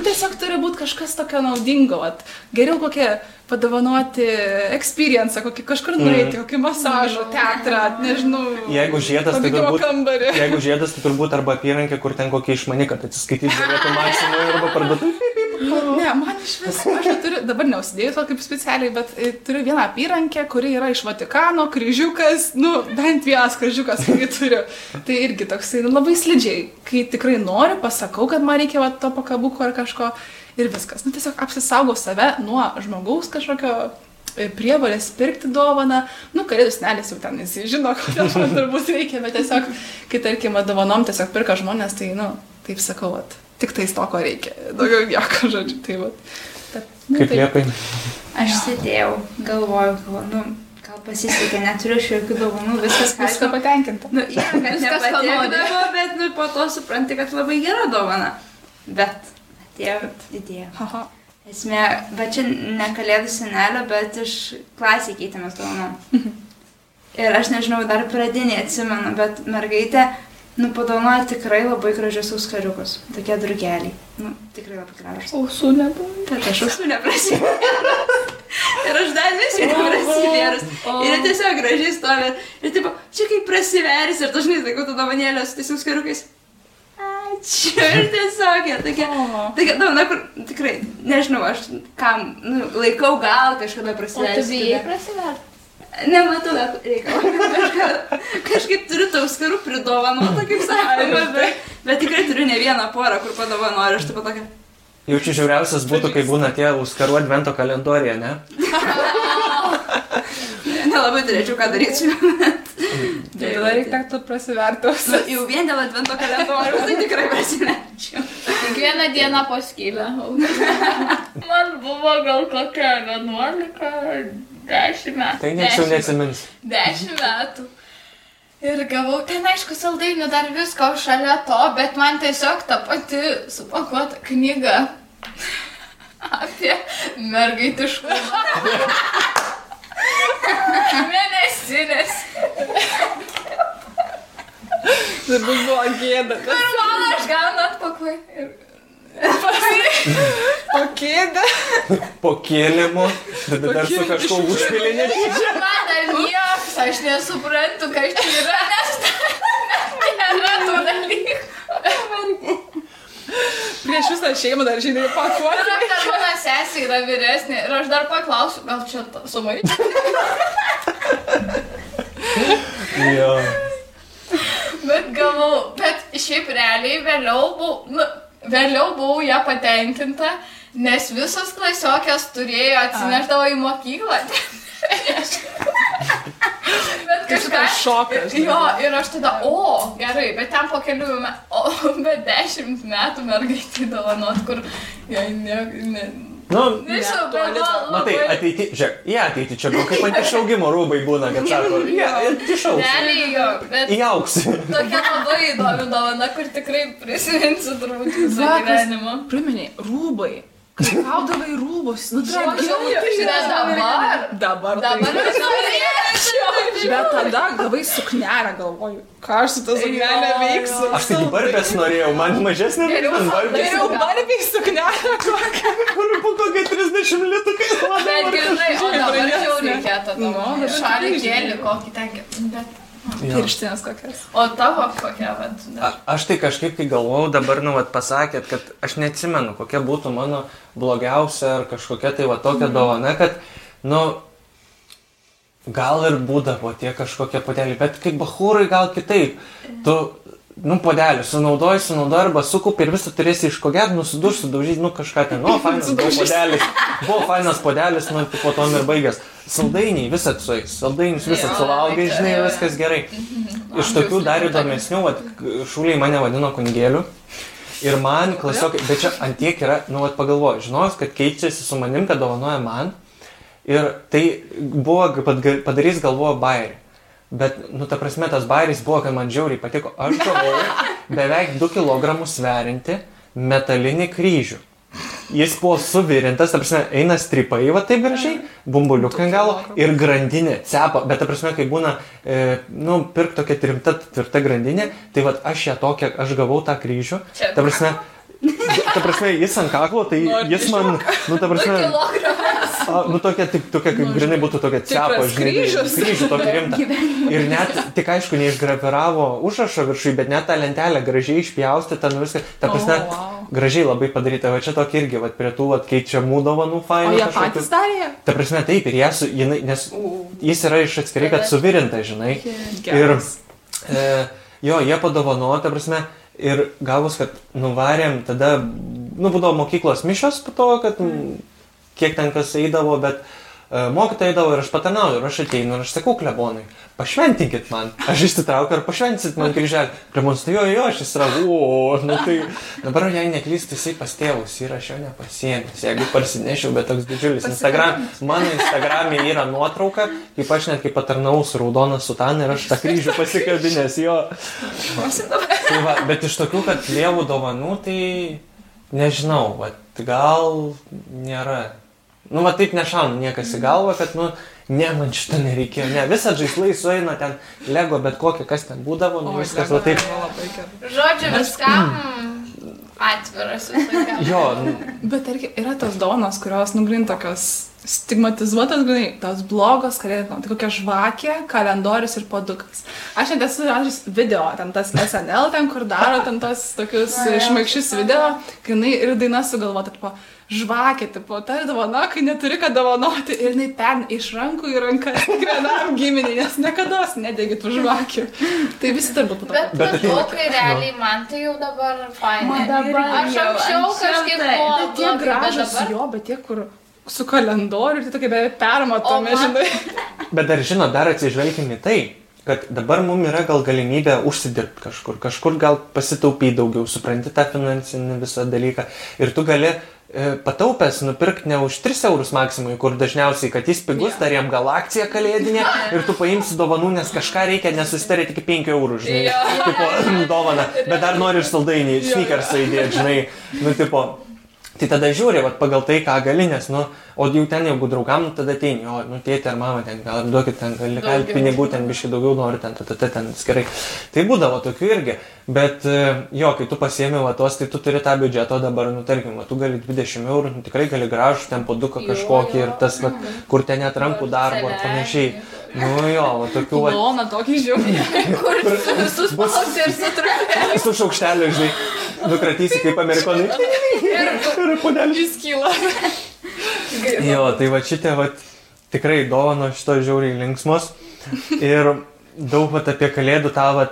Tiesiog turi būti kažkas tokio naudingo, vat. geriau kokie padovanoti experience, kokį kažkur nueiti, kokį masažą, teatrą, nežinau. Jeigu žiedas, tai turbūt, kambarį. jeigu žiedas, tai turbūt arba apyrankė, kur ten kokie išmani, kad atsiskaityti galėtų maksimui arba parduotuvė. Ne, man iš vis, aš turiu, dabar neusidėjau to kaip specialiai, bet e, turiu vieną apyrankę, kuri yra iš Vatikano, kryžiukas, nu, bent vienas kryžiukas, kurį turiu. Tai irgi toksai nu, labai slidžiai, kai tikrai noriu, pasakau, kad man reikia va, to pakabuko ar kažko ir viskas. Nu, tiesiog apsisaugau save nuo žmogaus kažkokio e, prievalės pirkti dovaną, nu, kalėdų senelis jau ten jis žino, kodėl man turbūt reikia, bet tiesiog, kai tarkim, va, dovanom tiesiog pirka žmonės, tai, nu, taip sakau, vat, tik tais to, ko reikia, daugiau nieko, žodžiu, tai va. Bet, nu, Kaip taip. liepai. Aš sėdėjau, galvojau, galvoju, nu, gal pasisekė, neturiu aš jokių dovanų, viskas ką Viską patenkinta. Nu, ja, Viskas, ką nepatikdavo, bet nu, po to supranti, kad labai gera dovana. Bet atėjo idėja. Aha. Esmė, bet čia ne kalėdų senelio, bet iš klasį keitėmės dovanom. Ir aš nežinau, dar pradinį atsimenu, bet mergaitė, nu, padovanojo tikrai labai gražius auskariukus. Tokie drugeliai. Nu, tikrai labai gražus. Ausų nebuvo. Bet aš esu neprasivėrus. Ir aš dar vis neprasivėrus. Ir jie tiesiog gražiai stovi. Ir tipo, čia kaip prasiveris ir dažnai sakau, tu dovanėlė su tais auskariukais. Ačiū. Ir tiesiog jie tokie. O. Tokia dovana, kur tikrai, nežinau, aš kam, nu, laikau gal kažkada O tu prasiversti. bijai prasiverti? Nematau reikalo. Kažka, kažkaip turiu tau skarų pridovanotą, kaip sakoma, bet, bet tikrai turiu ne vieną porą, kur padovanoju ir aš taip pat tokia. Jaučiu žiauriausias būtų, kai būna tie užkaru advento kalendorija, ne? Nelabai turėčiau ką daryti su juo. Tai tada reikėtų prasiverti. Nu, jau vien dėl advento kalendoriaus tai tikrai prasiverčiau. Kiekvieną dieną po skylę. Man buvo gal kokia 11, 10 metų. Tai nieks jau Dešimt. neatsimins. 10 metų. Ir gavau ten, aišku, saldainių dar visko šalia to, bet man tiesiog ta pati supakuota knyga apie mergaitiškumą. Mėnesinės. Ir buvo gėda. Ir man aš gaunu atpakuoju. Ir... O kėdė. Po kėlimu, tada dar su kažkuo užpilinė. Man dar niekas, aš nesuprantu, kas čia yra, nes nėra tų dalykų. Prieš visą šeimą dar žinai Ir pakuoti. aš dar mano sesė yra vyresnė ir aš dar paklausiu, gal čia sumai. Jo. Bet gavau, bet šiaip realiai vėliau buvau, nu, vėliau buvau ją patenkinta, nes visos klasiokės turėjo atsineždavo į mokyklą. bet kažką šokas. Jo, ir aš tada, o, gerai, bet ten po kelių metų, o, bet dešimt metų mergaitai dovanot, kur jai ne, ne, Nu, nežinau, Ne, bet buvo matai, ateiti, žiūrėk, į ateitį čia buvo kaip ant išaugimo rūbai būna, kad sako, jie išaugs. Realiai jo, bet Įaugs. tokia labai įdomi dovana, kur tikrai prisiminsiu turbūt visą gyvenimą. Priminiai, rūbai. Gaudavai rūbus. Nu, tai Žodžiu, bet dabar. Dabar. Dabar tai-. Bet tada gavai suknelę, galvoju, ką aš su ta suknelė Jo, veiksiu. Aš tai barbės norėjau, man mažesnė Geriau barbės. Geriau barbiai suknelę. Kur po kokią 30 litų kai Bet gerai, o dabar jau reikėtų. Nu, dabar Šalį gėlį kokį ten. Bet... Pirštinės kokias. O tavo kokia, vad. A, aš tai kažkaip, kai galvojau, dabar, nu, vat, pasakėt, kad aš neatsimenu, kokia būtų mano blogiausia ar kažkokia tai va tokia dovana, kad, nu, gal ir būdavo tie kažkokie podeliai, bet kaip bahūrai gal kitaip. Tu, nu, podelį sunaudoji, sunaudoji arba sukaupi ir visą turėsi iškogėti, nusidurti, sudaužyti, nu, kažką ten, nu, fainas buvo podelis, buvo fainas podelis, nu, po to ir baigęs. Saldainiai visą suais, saldainius visą suvalgai, žinai, viskas gerai. Iš tokių dar įdomesnių, vat, šūliai mane vadino kunigėliu. Ir man klasiokai, bet čia antiek yra, nu, vat, pagalvoju, žinojus, kad keičiasi su manim, kad dovanoja man. Ir tai buvo, padarys galvoju bairį. Bet, nu, ta prasme, tas bairis buvo, kad man žiauriai patiko. Aš gavau beveik 2 kg sverinti metalinį kryžių. Jis buvo suvirintas, ta prasme, eina stripai, va taip gražiai, bumbuliukai ant galo ir grandinė, cepa, bet ta prasme, kai būna, e, nu, pirk tokia trimta, tvirta grandinė, tai va aš ją tokią, aš gavau tą kryžių, ta prasme, ta prasme, jis ant kaklo, tai jis man, nu, ta prasme. A, nu, tokia, tik, tokia, kaip grinai būtų tokia cepa, Tikras kryžius. kryžių tokia rimta. Ir net, tik aišku, neišgrapiravo užrašo viršui, bet net tą lentelę gražiai išpjausti, ten viską, ta prasme, O, vau. gražiai labai padaryta, va čia tokia irgi, va prie tų, va, keičiamų dovanų O fainų. jie patys darė? Ta prasme, taip, ir jie, su, jinai, nes jis yra iš atskirai, kad suvirinta, žinai. Ir e, jo, jie padovanojo, ta prasme, ir gavus, kad nuvarėm, tada, nu, būdavo mokyklos mišos po to, kad mm, kiek ten kas eidavo, bet e, mokytojai eidavo ir aš patarnauju, ir aš ateinu, ir aš sakau klebonai, pašventinkit man, aš išsitraukiu ir pašventit man kryželį. Klebonas, tai jo, jo, aš o, nu tai dabar jei neklystu, jisai pas tėvus ir aš jo nepasiemęs, jeigu parsinešiau, bet toks didžiulis Instagram, mano Instagram'e yra nuotrauka, kaip aš net kaip patarnau su raudona sutana ir aš tą kryžių pasikabinęs jo. Tai va, bet iš tokių, kad lievų dovanų, tai nežinau, va, gal nėra. Nu, va taip nešauna niekas į galvą, kad, nu, ne, man šito nereikėjo. Ne, visą žaislai sueina ten, lego, bet kokia, kas ten būdavo, nu, O, viskas va taip. buvo labai gerai. Žodžiu, viskam atviras Jo, nu, Bet tarkim, yra tos dovanos, kurios, nu, grin tokios stigmatizuotas, grinai, tos blogos kalėdos, tai kokia žvakė, kalendorius ir podukas. Aš net esu rašęs video, ten tas SNL, ten kur daro ten tos tokius šmaikščius video, grinai ir daina sugalvota, tipo, žvakė, tipo, ta dovana, kai neturi ką dovanoti ir jinai pen iš rankų į rankas kiekvienam giminiai, nes niekada nedegi tų žvakių. Tai visi turbūt po to. Bet, Bet plaukai realiai man tai jau dabar fainai. Man dabar Aš anksčiau kažkaip taip. buvo Bet tie gražus dabar- jo, bet tie, kur su kalendoriu, tai tokie beveik permatomi, O man- žinai. bet dar žinot, dar atsižvelgime į tai, kad dabar mums yra gal galimybė užsidirbti kažkur, kažkur gal pasitaupyti daugiau, supranti tą finansinį visą dalyką ir tu gali pataupęs nupirkti ne už 3 eurus maksimui, kur dažniausiai, kad jis pigus, dar jam gal akcija kalėdinė ir tu paimsi dovanų, nes kažką reikia nesusitarėti iki 5 eurų, žinai, tipo, dovana, bet dar nori ir saldainį, sneakersą įdėti, žinai, nu, tipo, Tai tada žiūri, vat, pagal tai, ką gali, nes, nu, o jau ten, jeigu draugam, nu, tada ateini, o, nu, tėtė ar mama, ten, gal duokit, ten, gali Daugiau. pinigų, ten, biškai daugiau nori, ten, tada, ten, ten, skirai. Tai būdavo tokių irgi, bet, e, jo, kai tu pasiemi vatos, tai tu turi tą biudžetą, dabar, nu, tarkim, va, tu gali 20 eurų, nu, tikrai gali gražų, ten poduką Jo, kažkokį jo. ir tas, va, kur ten net rankų darbo ar panašiai. Nu, jo, va, tokių, va, Lona tokį žiūrį. Kur visus plauti ir sutrupė. su šaukšteliu, žinai, nukratysi kaip amerikonai. Ir puodelis. Jis kyla. Jo, tai va šitie va tikrai dovano šito žiauriai linksmos. Ir daug va apie kalėdų tą va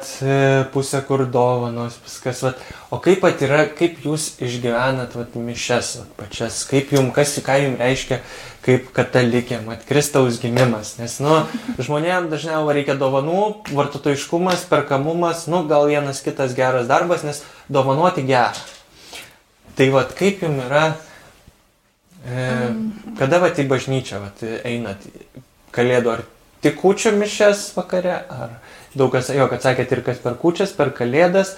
pusę, kur dovanos, viskas va. O kaip pat yra, kaip jūs išgyvenat va mišes vat, pačias, kaip jums, kas, ką jums reiškia, kaip katalikė, mat Kristaus gimimas. Nes, nu, žmonėms dažniausiai reikia dovanų, vartotojiškumas, perkamumas, nu, gal vienas kitas geras darbas, nes dovanoti gerą. Tai va, kaip jums yra E, kada vat į bažnyčią vat, einat kalėdų, ar tik kučio mišes vakare, ar daug kas, jo, kad sakėt ir kas per kučias, per kalėdas,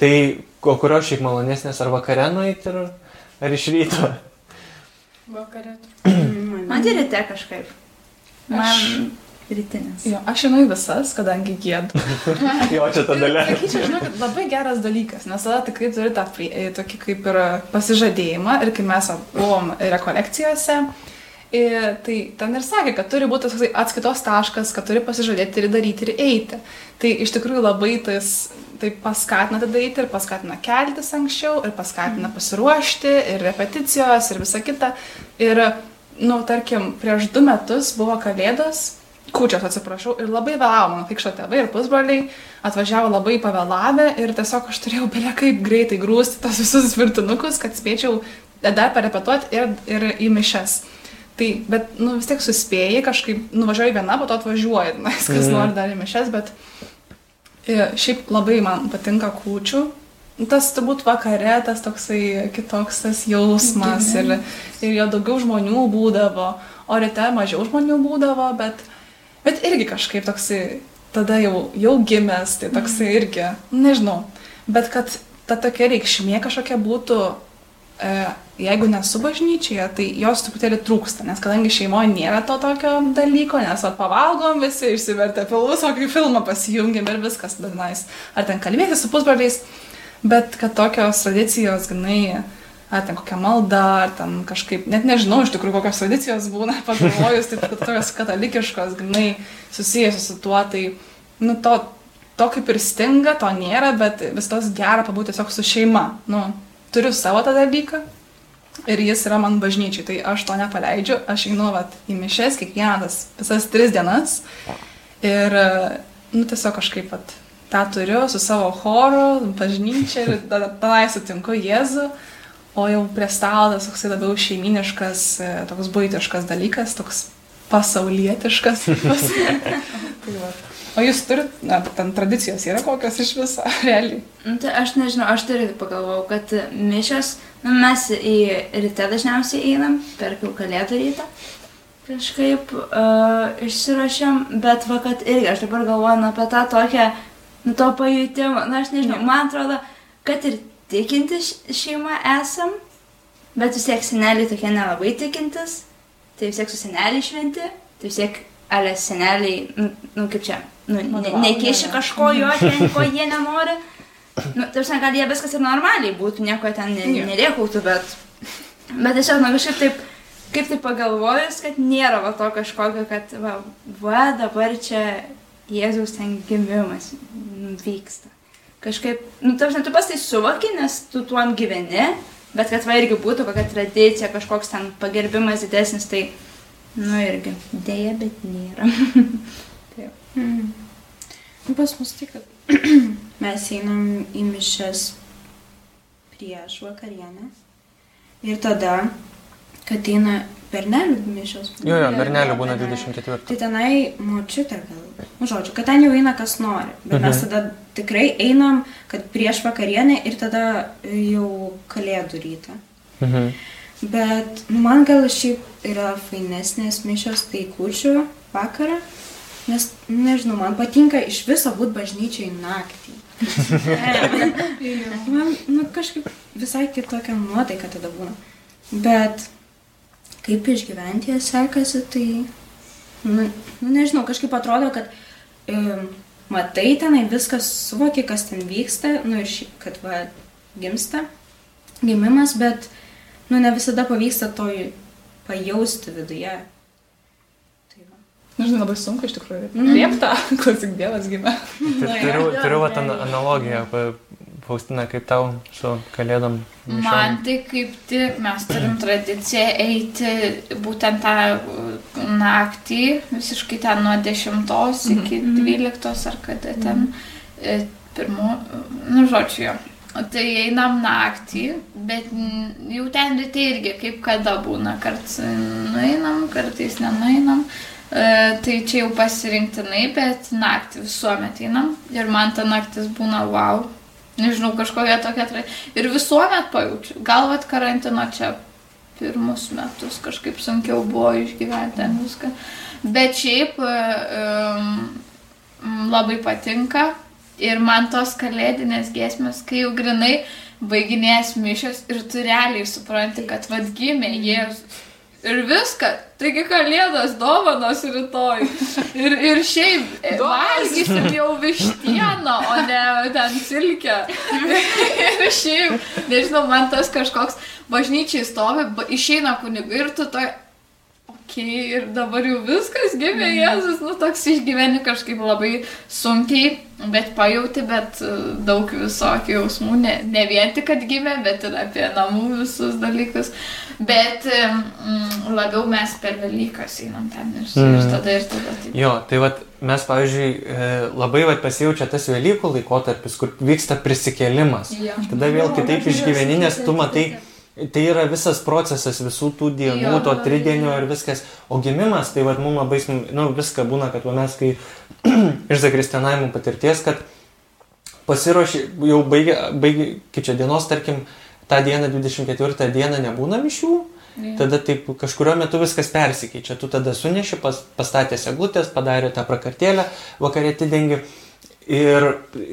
tai ko kurios šiaip malonesnės, ar vakare nueiti, ar, ar iš ryto. Vakarė. Man tai ryte kažkaip. Man rytinis. Jo, aš žinau visas, kadangi gėdu. Jo, čia ta dalia. Sakyčiau, žinok, labai geras dalykas, nes tada tikrai turi tą tokį kaip ir pasižadėjimą ir kai mes buvom rekolekcijose, e, tai ten ir sakė, kad turi būti toksai atskaitos taškas, kad turi pasižadėti ir daryti ir eiti. Tai iš tikrųjų labai tas tai paskatina tai daryti ir paskatina keltis anksčiau ir paskatina pasiruošti ir repeticijos ir visa kita. Ir, nu, tarkim, prieš du metus buvo kalėdos Kūčios, atsiprašau, ir labai vėlavo mano krikšto tėvai ir pusbroliai, atvažiavo labai pavėlavę ir tiesiog aš turėjau belia kaip greitai grūsti tos visus virtinukus, kad spėčiau dar parepetuoti ir, ir į mišes. Tai, bet, nu, vis tiek suspėjai, kažkaip nuvažiuoji viena, po to atvažiuoji, na, kas Mhm. nori dar į mišes, bet e, šiaip labai man patinka kūčių. Tas turbūt vakare, tas toksai kitoks tas jausmas ir, ir jo daugiau žmonių būdavo, o ryte mažiau žmonių būdavo, bet, bet irgi kažkaip toksai, tada jau, jau gimęs, tai toksai irgi, nežinau, bet kad ta tokia reikšmė kažkokia būtų, e, jeigu nesu bažnyčioje, tai jos truputėlį trūksta, nes kadangi šeimoje nėra to tokio dalyko, nes at pavalgom visi, išsivertę filmus, o kai filmą pasijungiam ir viskas dainais, ar ten kalbėti su pusbroliais, Bet kad tokios tradicijos, ganai, ar ten kokia malda, ar ten kažkaip, net nežinau iš tikrųjų, kokios tradicijos būna, pagalvojus, kad tokios katalikiškos, ganai, susijusios su tuo, tai, nu, to, to kaip ir stinga, to nėra, bet vis tos gera pabūti tiesiog su šeima. Nu, turiu savo tą dalyką ir jis yra man bažnyčiai, tai aš to nepaleidžiu, aš einu vat, į mišes kiekvieną tas visas tris dienas ir, nu, tiesiog kažkaip vat, tą turiu su savo choru, bažnyčia ir tada tenai sutinku Jėzų, o jau prie stalo tas toksai labiau šeiminiškas, e, toks būtiškas dalykas, toks pasaulietiškas. tai va. O jūs turite, na, ten tradicijos yra kokios iš viso, realiai? Nu, tai aš nežinau, aš irgi pagalvojau, kad mišas, nu, mes į ryte dažniausiai einam, per kalėdų rytą, kažkaip uh, išsirašėm, bet va, kad irgi aš dabar galvoju nu, apie tą tokią, nu, to pajūtimą, na, aš nežinau, man atrodo, kad ir tikinti šeima esam, bet vis tiek seneliai tokie nelabai tikintis, tai vis tiek su seneliai šventi, tai vis tiek, ale seneliai, nu, nu kaip čia, nu, ne, nekiši kažko jo, ten, ko jie nenori. Nu, tarsi, gal jie viskas ir normaliai būtų, nieko ten ne, nerėkautų, bet, bet tiesiog, nu, kažkaip taip, kaip tai pagalvojus, kad nėra va to kažkokio, kad, va, va dabar čia Jėzaus ten gimimas vyksta. Kažkaip, nu, tarsi, tu pas tai suvoki, nes tu tuom gyveni, bet kad va irgi būtų kokia tradicija, kažkoks ten pagerbimas didesnis, tai, nu, irgi, dėja, bet nėra. Mm. Pas mus tai, kad mes einam į mišes prieš vakarienę ir tada, kad eina bernelių mišos. Jo, jo, bernelių būna 24. Tai tenai močiutė gal. Nu, žodžiu, kad ten jau eina kas nori. Bet mes tada tikrai einam, kad prieš vakarienę ir tada jau kalėdų rytą. Mhm. Bet nu, man gal šiaip yra fainesnės mišios tai kūčių vakarą. Nes, nežinau, man patinka iš viso būti bažnyčiai naktį. man, nu, kažkaip visai kitokia nuotaika tada būna. Bet kaip išgyventi ją sekasi, tai, nu, nu nežinau, kažkaip atrodo, kad um, matai tenai viskas, suvoki, kas ten vyksta, nu ir šiaip, kad va, gimsta, gimimas, bet, nu, ne visada pavyksta to pajausti viduje. Nežinau, labai sunku iš tikrųjų. Liepta, klausyk, Dievas gimė. Turiu, turiu va, tą analogiją, Faustina, kaip tau su kalėdom? Mišom? Man tai kaip tik mes turim tradiciją eiti būtent tą uh, naktį, visiškai ten nuo 10 iki 12 ar kada ten e, pirmo, nu žodžiu jo. Tai einam naktį, bet jau ten ryte irgi kaip kada būna, kartais nueinam, kartais nenueinam. E, tai čia jau pasirinktinai, bet naktį visuomet einam ir man ta naktis būna wow. Nežinau, kažkokia tokia atrai. Ir visuomet pajaučiu. Gal vat karantino čia pirmus metus kažkaip sunkiau buvo išgyventi ten viską. Bet šiaip um, labai patinka. Ir man tos kalėdinės giesmės, kai jau grinai baiginės mišės ir tu realiai supranti, kad vad gimė Jėzus. Ir viską. Taigi kalėdos dovanos rytoj. Ir, ir šiaip valgysim jau vištieną, o ne ten silkę. ir šiaip, nežinau, man tas kažkoks bažnyčiai stovi, išeina kunigai ir tu to... Okay, ir dabar jau viskas gimė Jėzus, nu toks išgyveni kažkaip labai sunkiai, bet pajauti, bet daug visokių jausmų, ne, ne vien tik, kad gimė, bet ir apie namų visus dalykus. Bet mm, labiau mes per Velykas einam ten ir, mm. ir tada ir tada. Taip. Jo, tai vat, mes, pavyzdžiui, labai vat, pasijaučia tas Velykų laikotarpis, kur vyksta prisikėlimas. Ja. Tada vėl kitaip išgyveni, nes tu matai Tai yra visas procesas visų tų dienų, jo, to tridienio ir viskas. O gimimas, tai vad mums labai, nu, viską būna, kad mes kai iš zakristianavimo patirties, kad pasiruoši, jau baigia, baigia, kaip čia dienos, tarkim, tą dieną, 24 dieną nebūna mišių, ja. tada taip kažkurio metu viskas persikeičia. Tu tada suneši, pas, pastatė seglutės, padarė tą prakartėlę, vakarė atidengi. Ir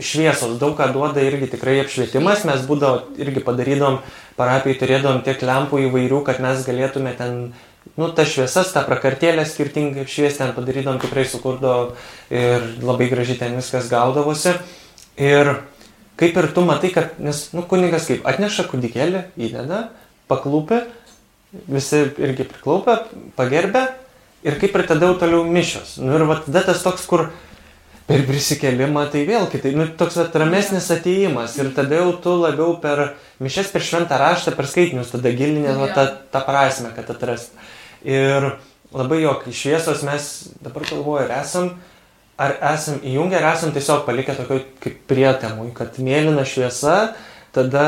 šviesos daug ką duoda irgi tikrai apšvietimas, mes būdavo irgi padarydom, parapijai turėdom tiek lempų įvairių, kad mes galėtume ten, nu, tas šviesas, tą prakartėlę skirtingai apšviesti, ten padarydom tikrai sukurdo ir labai gražiai ten viskas gaudavosi. Ir kaip ir tu matai, kad, nes, nu, kunigas kaip atneša kūdikėlį, įdeda, paklūpė, visi irgi priklaupė, pagerbė ir kaip ir tada jau toliau mišios. Nu ir va tada tas toks, kur per prisikelimą tai vėl kitai, nu toks vat, ramesnis ateimas ir tada jau tu labiau per mišes, per šventą raštą, per skaitinius, tada gilinė va, tą, tą prasme, kad atrast. Ir labai jog, iš šviesos mes dabar galvoju, ar esam, ar esam įjungę, ar esam tiesiog palikę tokio kaip prietemui, kad mėlyna šviesa, tada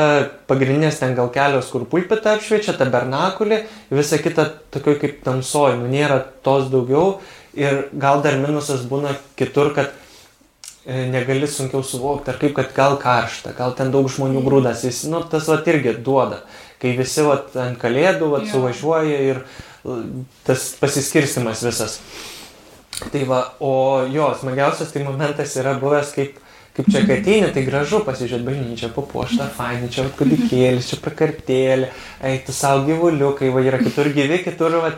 pagrindinės ten gal kelios, kur pulpita apšviečia, tabernakulį, visa kita tokio kaip tamsoj, nu nėra tos daugiau. Ir gal dar minusas būna kitur, kad e, negali sunkiau suvokti, ar kaip, kad gal karšta, gal ten daug žmonių grūdas, jis, nu, tas va irgi duoda, kai visi va ant kalėdų va suvažiuoja ir e, tas pasiskirstimas visas. Tai va, o jo, smagiausias tai momentas yra buvęs, kaip, kaip čia kai ateini, tai gražu pasižiūrėti bažnyčią, papuoštą, fainį, čia kudikėlis, čia prakartėlė, eiti savo gyvuliukai, va yra kitur gyvi, kitur va,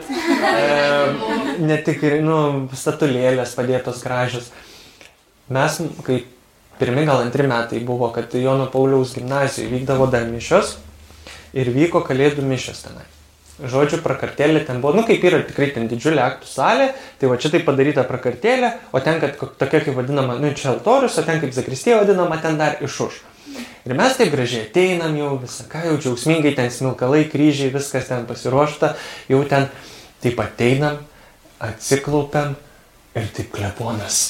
e, ne tik, nu, statulėlės padėtos gražios. Mes, kai pirmi gal antri metai buvo, kad Jono Pauliaus gimnazijoje vykdavo dar mišios ir vyko kalėdų mišios tenai. Žodžiu, prakartėlė ten buvo, nu kaip yra tikrai ten didžiulė aktų salė, tai va čia tai padaryta prakartėlė, o ten, kad tokia kaip vadinama, nu čia altorius, o ten kaip zakristė vadinama, ten dar iš už. Ir mes taip gražiai ateinam jau visą, ką jau džiaugsmingai, ten smilkalai, kryžiai, viskas ten pasiruošta, jau ten taip ateinam, atsiklaupiam ir taip kleponas.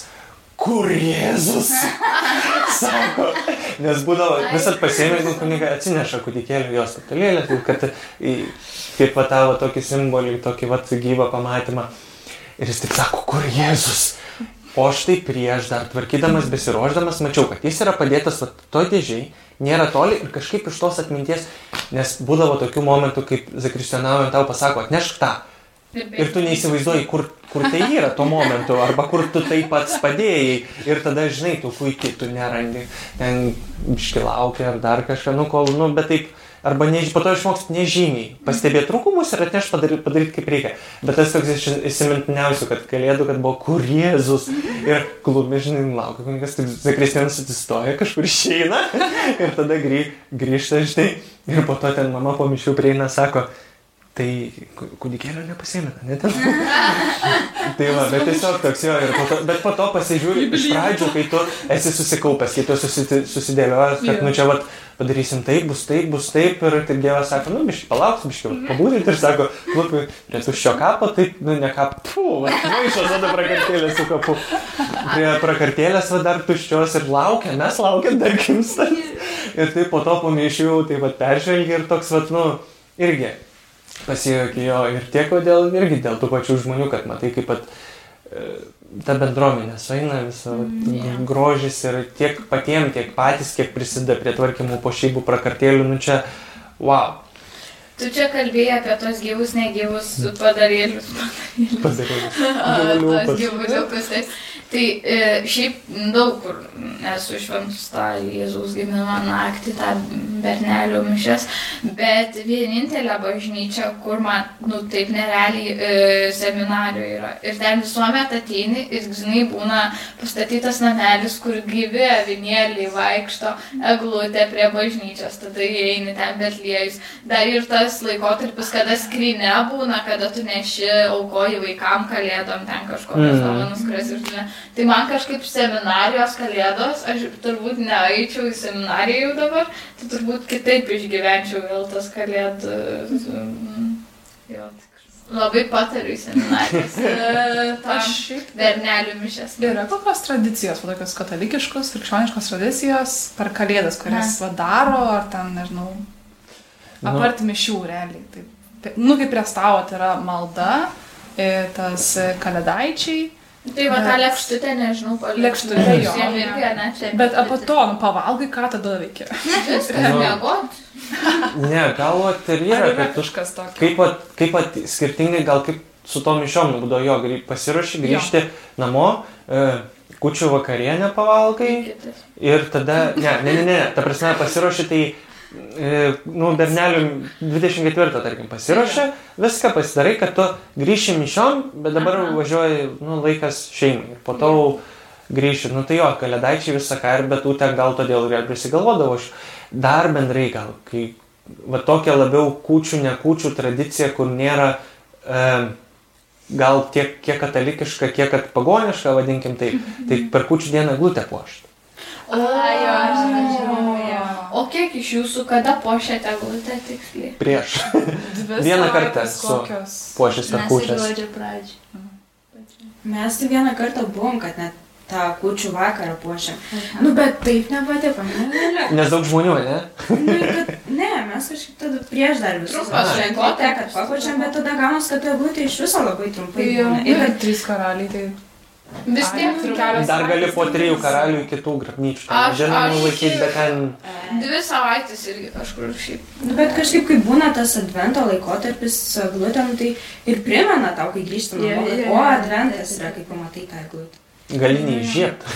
Kur Jėzus? Sako, nes būdavo, visat pasiėmė, jeigu kuniga atsineša kūdikėlį jos statulėlę, tai kad kaip patavo tokį simbolį, tokį vat gyvą pamatymą. Ir jis taip sako, kur Jėzus? O štai prieš dar tvarkydamas, besiruoždamas, mačiau, kad jis yra padėtas vat, to dėžiai, nėra toli ir kažkaip iš tos atminties, nes būdavo tokių momentų, kaip zakristijonaujant tau pasako, atnešk tą. Ir tu neįsivaizduoji, kur, kur tai yra tuo momentu, arba kur tu tai pats padėjai. Ir tada, žinai, tu puikiai, tu nerandi, ten iškilaukia ar dar kažką, nu kol, nu, bet taip, arba ne, po to išmoksti nežymiai, pastebėti trūkumus ir atneš padaryti, padaryti kaip reikia. Bet tas toks iš įsimintiniausių, kad kalėdų, kad buvo kur Jėzus ir klubė, žinai, laukia, kunigas, tai zakristianas atsistoja, kažkur išeina ir tada grį, grįžta, žinai, ir po to ten mama po mišių prieina, sako, Tai kūdikėlio nepasėmėta, ne ten. tai va, bet tiesiog toks jo, po to, bet po to pasižiūri iš pradžių, kai tu esi susikaupęs, kai tu susi, susidėliojęs, kad nu čia va padarysim taip, bus taip, bus taip ir taip Dievas sako, nu biškai palauks, biškai pabūdint ir sako, klupi, prie tuščio kapo, taip, nu ne kap, pu, va, maišo tada prakartėlės su kapu. Prie prakartėlės va dar tuščios ir laukia, mes laukiam dar kimstant. Ir taip po to pamėšiu, taip pat peržvelgi ir toks, va, nu, irgi pasijokė jo ir tiek, kodėl irgi dėl tų pačių žmonių, kad matai, kaip pat e, ta bendruomenė sueina, visą mm, yeah. grožis ir tiek patiems, tiek patys, kiek prisideda prie tvarkymų po šeimų prakartėlių, nu čia, wow. Tu čia kalbėjai apie tos gyvus, negyvus padarėlius. Padarėlius. tos gyvuliukus. Tai, tai e, šiaip daug kur esu šventus tą Jėzaus gimimo naktį, tą bernelio mišes, bet vienintelė bažnyčia, kur man, nu, taip nerealiai e, seminarijoje yra. Ir ten visuomet ateini ir, žinai, būna pastatytas namelis, kur gyvi avinėliai vaikšto, eglutė prie bažnyčios, tada įeini ten betliejus. Dar ir tas laikotarpis, kada skrinė būna, kada tu neši aukoji vaikam kalėdom ten kažkokias mm. dovanas, kurias ir tu. Tai man kažkaip seminarijos kalėdos, aš turbūt neaičiau į seminariją jau dabar, tai turbūt kitaip išgyvenčiau vėl tas kalėdų. Jo, labai patariu į seminarijas. Aš bernelių mišęs. Yra kokios tradicijos, va, tokios katalikiškos, krikščioniškos tradicijos per kalėdas, kurias va, daro, ar ten, nežinau, nu. apart mišių realiai. Taip, nu, kaip prie stalo, tai yra malda, e, tas kalėdaičiai Tai va tą lėkštutę, nežinau, lėkštutę jo. Irgi, ne, čia. Bet apie to, nu, pavalgai, ką tada veikia? Mėgot. Ne, gal ir yra, kad kažkas tokio. Kaip, at, kaip at, skirtingai, gal kaip su tom mišiom būdavo jo, pasiruoši grįžti jo. namo, e, kučių vakarienę pavalgai ir tada, ne, ne, ne, ne, ta prasme pasiruoši tai nu, bernelių 24, tarkim, pasiruošia, viską pasidarai, kad tu grįši mišiom, bet dabar Aha. važiuoji, nu, laikas šeimai. Ir po to grįšiu. Nu tai jo, kalėdaičiai visą ką ir betutę gal todėl ir prisigalvodavo. Aš dar bendrai gal, kai va tokia labiau kūčių, nekūčių tradicija, kur nėra e, gal tiek kiek katalikiška, kiek kad pagoniška, vadinkim tai, tai per kūčių dieną glutę puošti. O, jo, aš nežinau. O kiek iš jūsų kada pošėte glutę tiksliai? Prieš Vieną kartą su- kokios. puošęs per kūčias. pradžią. Mes tai vieną kartą buvom, kad net tą kučių vakarą puošėm. Nu, bet taip nepatiko. Ne, Nes daug žmonių, ne? nu, kad, ne mes kažkaip tada prieš dar visus. Šventę, kad papuočiam, bet tada gaunas, kad ta glutė iš viso labai trumpai. Jau ir kad trys karaliai, tai Vis tiek kelios Dar gali po trijų karalių kitų grabnyčių. Aš- Žinoma, laikyti, bet ten Dvi savaitės irgi kažkur šiaip. Nu, Bet kažkaip, kai būna tas advento laikotarpis su glutėm, tai ir primena tau, kai grįžtam Jo, namo, kad o adventas yra, kai pamatai tą glutę. gali neįžiebti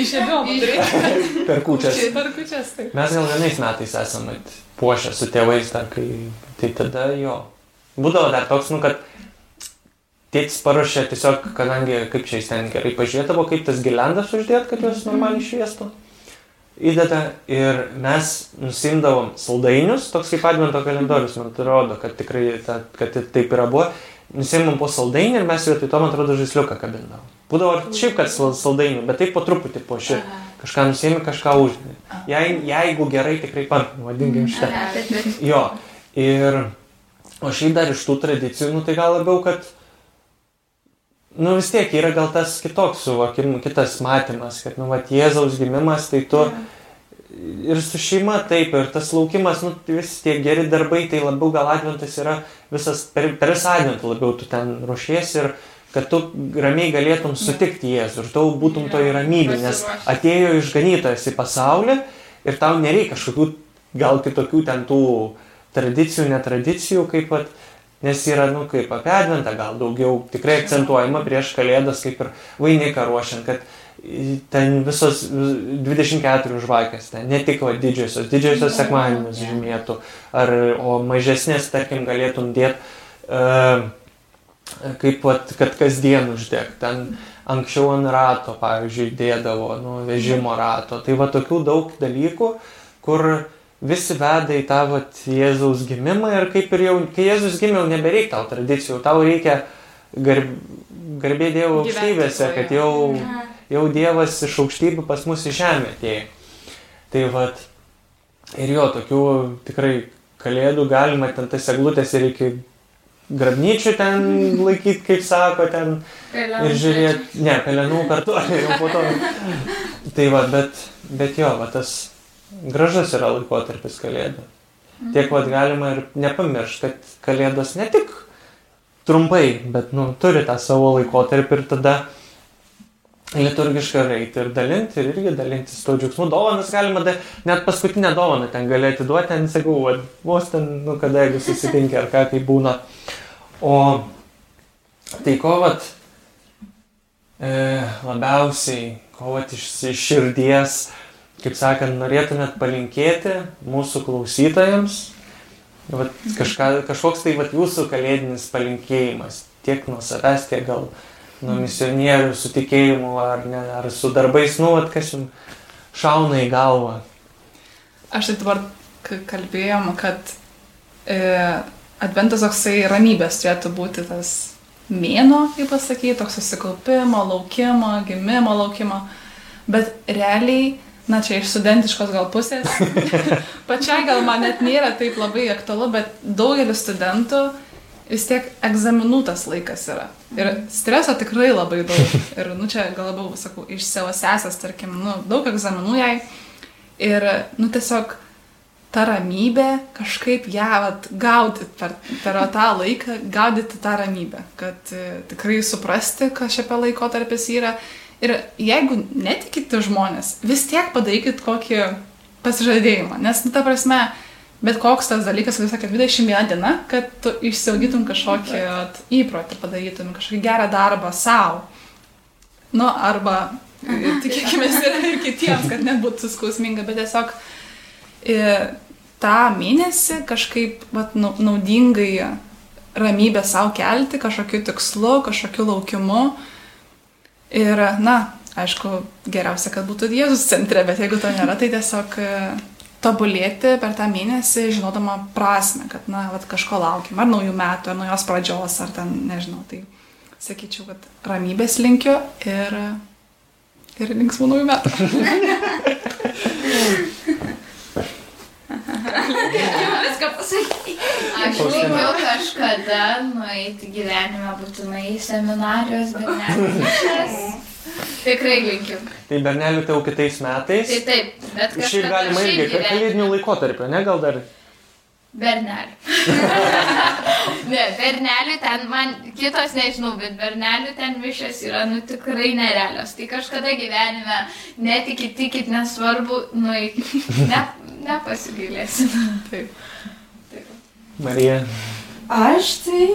išėdėjau padaryti. per kūčias. Čia per kučias, taip. Mes gal vienais metais esame puošę su tėvais dar, kai tai tada jo. Būdavo dar toks, nu, kad tėtis paruošė tiesiog, kadangi kaip čia jis ten gerai pažiūrėdavo, kaip tas gilendas uždėt, kad juos normaliai šviestų. Įdeda ir mes nusimdavom saldainius, toks kaip advento kalendorius, man tai rodo, kad tikrai ta, kad taip yra buvo. Nusimam po saldainį ir mes vietoj to, man atrodo, žaisliuką kabindavom. Būdavo šiaip, kad sal- saldainių, bet taip po truputį po šį. Kažką nusėmė, kažką uždė. Jei, jeigu gerai, tikrai pamenu, vadinkim šitą. Jo, ir o šiaip dar iš tų tradicijų, nu tai gal labiau, kad, nu vis tiek yra gal tas kitoks suvokimas, kitas matymas, kad, nu, va, Jėzaus gimimas, tai tu ir su šeima taip, ir tas laukimas, nu, tai vis tie geri darbai, tai labiau gal adventas yra visas, per, per visą adventą labiau tu ten ruošiesi ir kad tu ramiai galėtum sutikti Jėzų ir tau būtum toj ramybė, nes atėjo išganytojas į pasaulį ir tau nereikia kažkokių gal kitokių ten tų tradicijų, netradicijų, kaip pat, nes yra, nu, kaip apie adventą, gal daugiau tikrai akcentuojama prieš kalėdas, kaip ir vainiką ruošiant, kad ten visos vis- 24 žvakės, ten ne tik va, didžiosios, didžiosios sekmadienius žymėtų, ar, o mažesnės, tarkim, galėtum dėti, uh, kaip, vat, kad kasdien uždėk, ten anksčiau ant rato, pavyzdžiui, dėdavo, nu, vežimo rato. Tai va tokių daug dalykų, kur visi veda į tą vat, Jėzaus gimimą ir kaip ir jau, kai Jėzus gimė, jau nebereikia tau tradicijų, tau reikia garb, garbė Dievo aukštybėse, kad jau, jau Dievas iš aukštybių pas mus į žemę atėjo. Tai vat, ir jo, tokių tikrai kalėdų galima ten tas eglutės ir iki grabnyčių ten laikyti, kaip sako, ten ir žiūrėti, ne, pelenų kartu, jau po to. Tai va, bet, bet jo, va, tas gražus yra laikotarpis kalėdų. Tiek vad galima ir nepamiršti, kad kalėdos ne tik trumpai, bet, nu, turi tą savo laikotarpį ir tada liturgiškai eiti ir dalinti, ir irgi dalintis to džiaugsmu. Dovanas galima, da, net paskutinę dovaną ten gali atiduoti, ten sakau, va, vos ten, nu, kada jeigu susitinkia ar ką tai būna. O tai ko vat e, labiausiai, ko vat iš, iš širdies, kaip sakant, norėtumėt palinkėti mūsų klausytojams, vat, kažką, kažkoks tai vat, jūsų kalėdinis palinkėjimas, tiek nuo savęs, tiek gal nuo misionierių su tikėjimu ar, ne, ar su darbais, nu, vat, kas jums šauna į galvą. Aš tai dabar kalbėjom, kad e, adventas toksai ramybės turėtų būti tas mėno, kaip pasakyti, toks susikaupimo, laukimo, gimimo laukimo. Bet realiai, na čia iš studentiškos gal pusės, pačiai gal man net nėra taip labai aktualu, bet daugelis studentų vis tiek egzaminų tas laikas yra. Ir streso tikrai labai daug. Ir, nu, čia gal labiau, sakau, iš savo sesės, tarkim, nu, daug egzaminų jai. Ir, nu, tiesiog ta ramybė, kažkaip ją vat, gaudyti per, per tą laiką, gaudyti tą ramybę, kad e, tikrai suprasti, kas apie laikotarpis yra. Ir jeigu netikite žmonės, vis tiek padarykit kokį pasižadėjimą. Nes, nu, ta prasme, bet koks tas dalykas, visą, kad 21 diena, kad tu išsiaugytum kažkokį įprotį, padarytum kažkokį gerą darbą savo. Nu, arba tikėkime ir, kitiems, kad nebūtų skausminga, bet tiesiog e, tą mėnesį kažkaip vat, nau- naudingai ramybę savo kelti, kažkokiu tikslu, kažkokiu laukimu. Ir, na, aišku, geriausia, kad būtų Jėzus centre, bet jeigu to nėra, tai tiesiog e, tobulėti per tą mėnesį, žinodama prasme, kad, na, vat, kažko laukiam, ar naujų metų, ar naujos pradžios, ar ten, nežinau, tai sakyčiau, kad ramybės linkiu ir, ir linksmų naujų metų. Viską pasakyti. Aš linkiu kažkada nueiti gyvenime būtinai į seminarijos, bet ne. Tikrai linkiu. Tai bernelių tai jau kitais metais. Tai taip, bet kažkada Šiaip galima irgi, šiaip ka- gyvenime. kalėdinių laikotarpio, ne gal dar. Bernelių. ne, bernelių ten man, kitos nežinau, bet bernelių ten mišės yra, nu tikrai nerealios. Tai kažkada gyvenime netikit, tikit, nesvarbu, nu, ne, nepasigailėsiu. Taip. Marija. Aš tai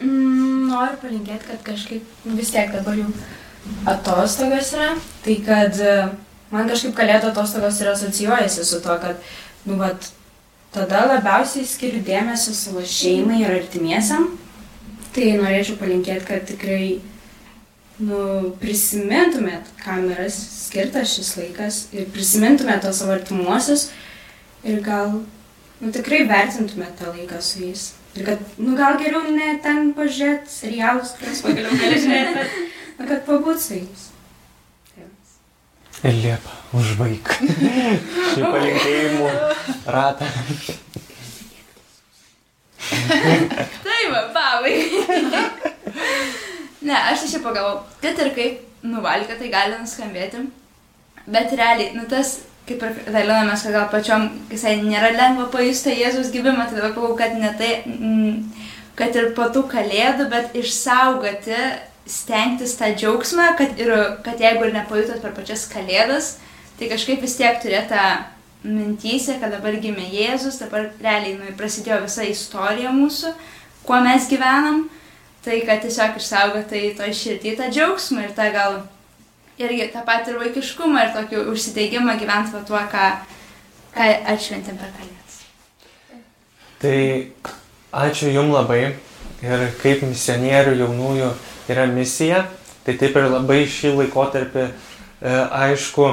mm, noriu palinkėti, kad kažkaip vis tiek dabar jau atostogos yra, tai kad e, man kažkaip kalėdų atostogos ir asocijuojasi su to, kad, nu, vat, tada labiausiai skiriu dėmesio savo šeimai ir artimiesiam. Tai norėčiau palinkėti, kad tikrai, nu, prisimintumėt, kam yra skirtas šis laikas ir prisimintumėt tos savo artimuosius ir gal nu, tikrai vertintumėt tą laiką su jais. Ir kad, nu, gal geriau ne ten pažiūrėti serialus, kuriuos pagaliau gali žiūrėti, bet, nu, kad pabūt su jais. Ir liepa, užvaik. Šį palinkėjimų ratą. Tai va, pabaigai. ne, aš tai šiaip pagalvojau, kad ir kaip nuvalgė, tai gali nuskambėti. Bet realiai, nu tas, kaip ir dalinomės, kad gal pačiom, visai nėra lengva pajusti Jėzus gimimą, tai dabar pagalvojau, kad ne tai, mm, kad ir po tų kalėdų, bet išsaugoti, stengtis tą džiaugsmą, kad, ir, kad jeigu ir nepajutot per pačias kalėdas, tai kažkaip vis tiek turėta mintyse, kad dabar gimė Jėzus, dabar realiai nu, prasidėjo visa istorija mūsų, kuo mes gyvenam, tai kad tiesiog išsaugotai to širdį tą džiaugsmą ir tą gal irgi tą patį ir vaikiškumą ir tokį užsideigimą gyventi va tuo, ką, ką atšventėm per kalėdas. Tai ačiū Jums labai. Ir kaip misionierių jaunųjų yra misija, tai taip ir labai šį laikotarpį e, aišku,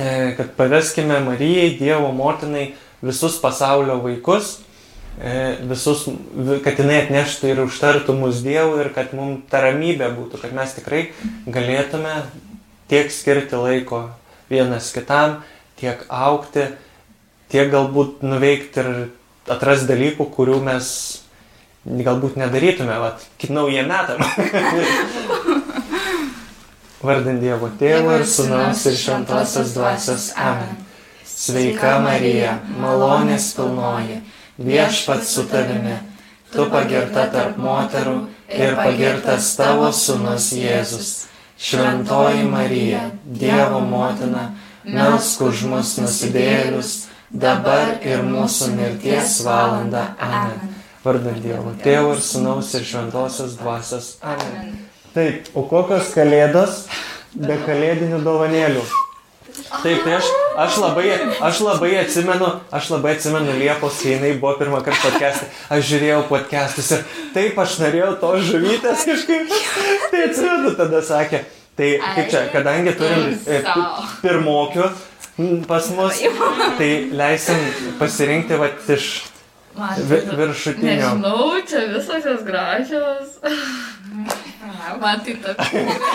e, kad paveskime Marijai, Dievo motinai, visus pasaulio vaikus, e, visus, vi- kad jinai atneštų ir užtartų mus Dievui ir kad mums ta ramybė būtų, kad mes tikrai galėtume tiek skirti laiko vienas kitam, tiek aukti, tiek galbūt nuveikti ir atras dalykų, kurių mes galbūt nedarytume, vat, kaip naujiem metam. Vardant Dievo Tėvo ir Sūnaus ir Šventosios Dvasios. Amen. Sveika Marija, malonės pilnoji, viešpats su tavimi, tu pagirta tarp moterų ir pagirtas tavo Sūnus Jėzus. Šventoji Marija, Dievo motina, melsk už mus nusidėlius, dabar ir mūsų mirties valanda. Amen. Vardant Dievo Tėvo ir Sūnaus ir Šventosios Dvasios. Amen. Taip, o kokios kalėdos be kalėdinių dovanėlių? Taip, tai aš, aš, labai, aš labai atsimenu, aš labai atsimenu Liepos, kai jinai buvo pirmą kartą podcast'e, aš žiūrėjau podcast'us ir taip aš norėjau to žuvytės kažkaip, tai atsimenu, tada sakė, tai kaip čia, kadangi turim e, pi- pirmokių pas mus, tai leisim pasirinkti va iš tai- viršutinio. Nežinau, čia visos jos gražios. Man tai taip.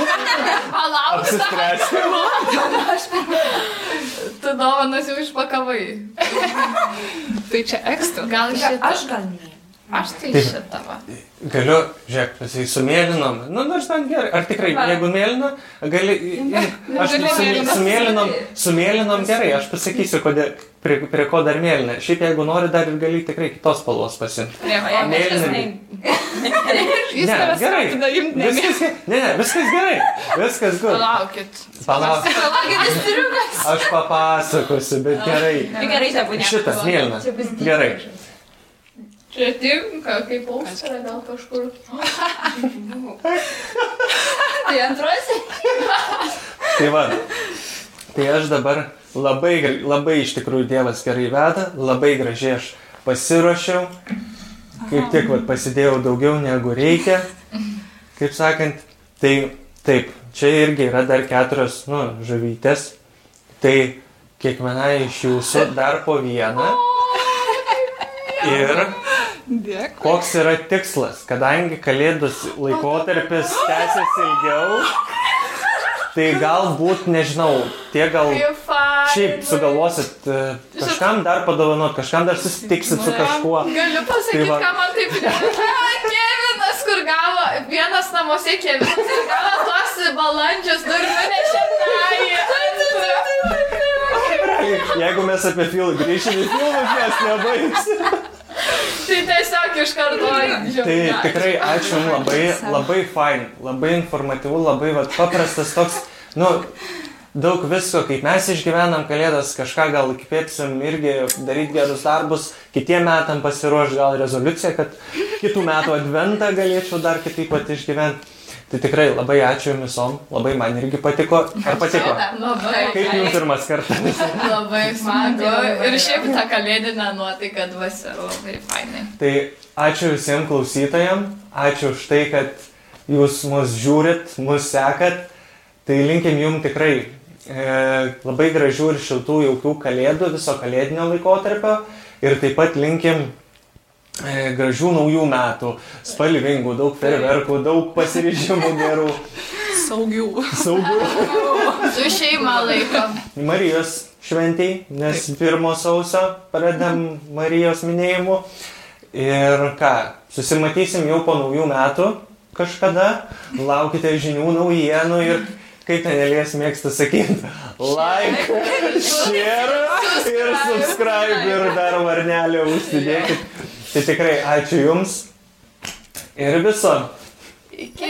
Palauk, Apsispręsti. Tu dovanas jau išpakavai. Tai čia ekstra. Gal šitą? Aš gal ne. Aš tai Taip. šitą. va. Galiu, žiūrėk, tai su mėlynom. Nu, nors man gerai. Ar tikrai, jeigu mėlyna, gali... Aš gali su, mėlyną. su mėlynom, su mėlynom gerai, aš pasakysiu, kodėl, prie, prie ko dar mėlyna. Šiaip jeigu nori, dar ir gali tikrai kitos spalvos pasimti. Mėlyna. Ne, tavęs gerai. ne Viskas, ne, ne, viskas gerai. Viskas gut. Palaukit. Palauk. Aš papasakosiu, bet gerai. Tai gerai, tebūnė. Šitas mėlynas. Gerai. Čia tinka, kaip austra gal kažkur. Tai antrosi? Tai va. Tai aš dabar labai, labai iš tikrųjų Dievas gerai veda, labai gražiai aš pasiruošiau. Kaip tik vat, pasidėjau daugiau negu reikia. Kaip sakant, tai taip, čia irgi yra dar keturios, nu, žuvytės. Tai kiekvienai iš jūsų dar po vieną. Ir Dėkui. koks yra tikslas, kadangi kalėdus laikotarpis tęsiasi ilgiau, tai galbūt, nežinau, tie gal šiaip sugalvosit e, kažkam dar padovanot, kažkam dar susitiksit su kažkuo. Galiu pasakyti, Tai va. ką man taip primena. Kevinas, kur gavo, vienas namuose Kevinas, kur gavo tuos balandžius, dar nunešė tai. Jeigu mes apie filmą grįšime į filmus, mes nebaigsim. Tai tiesiog iš karto. Tai tikrai ačiū jums labai, labai fain, labai informatyvu, labai vat, paprastas toks, nu, daug visko, kaip mes išgyvenam kalėdas, kažką gal įkvėpsim irgi daryti gerus darbus, kitiem metam pasiruoš gal rezoliuciją, kad kitų metų adventą galėčiau dar kitaip pat išgyventi. Tai tikrai labai ačiū jums visom, labai man irgi patiko. Ar patiko? Labai. Kaip jums pirmas kartas? Labai smagu. Ir šiaip ta kalėdinė nuotaika dvasia labai fainai. Tai ačiū visiems klausytojams, ačiū už tai, kad jūs mus žiūrit, mus sekat. Tai linkim jums tikrai e, labai gražių ir šiltų, jaukių kalėdų, viso kalėdinio laikotarpio. Ir taip pat linkim gražių naujų metų, spalvingų, daug ferverkų, daug pasiryžimų gerų, Saugių. saugių. Su šeima laikom. Marijos šventiai, nes pirmo sausio pradedam Marijos minėjimu. Ir ką, susimatysim jau po naujų metų kažkada, laukite žinių, naujienų ir kaip ten Elijas mėgsta sakyti, like, share ir subscribe ir dar varnelę užsidėkit. Tai tikrai ačiū Jums ir viso. Iki.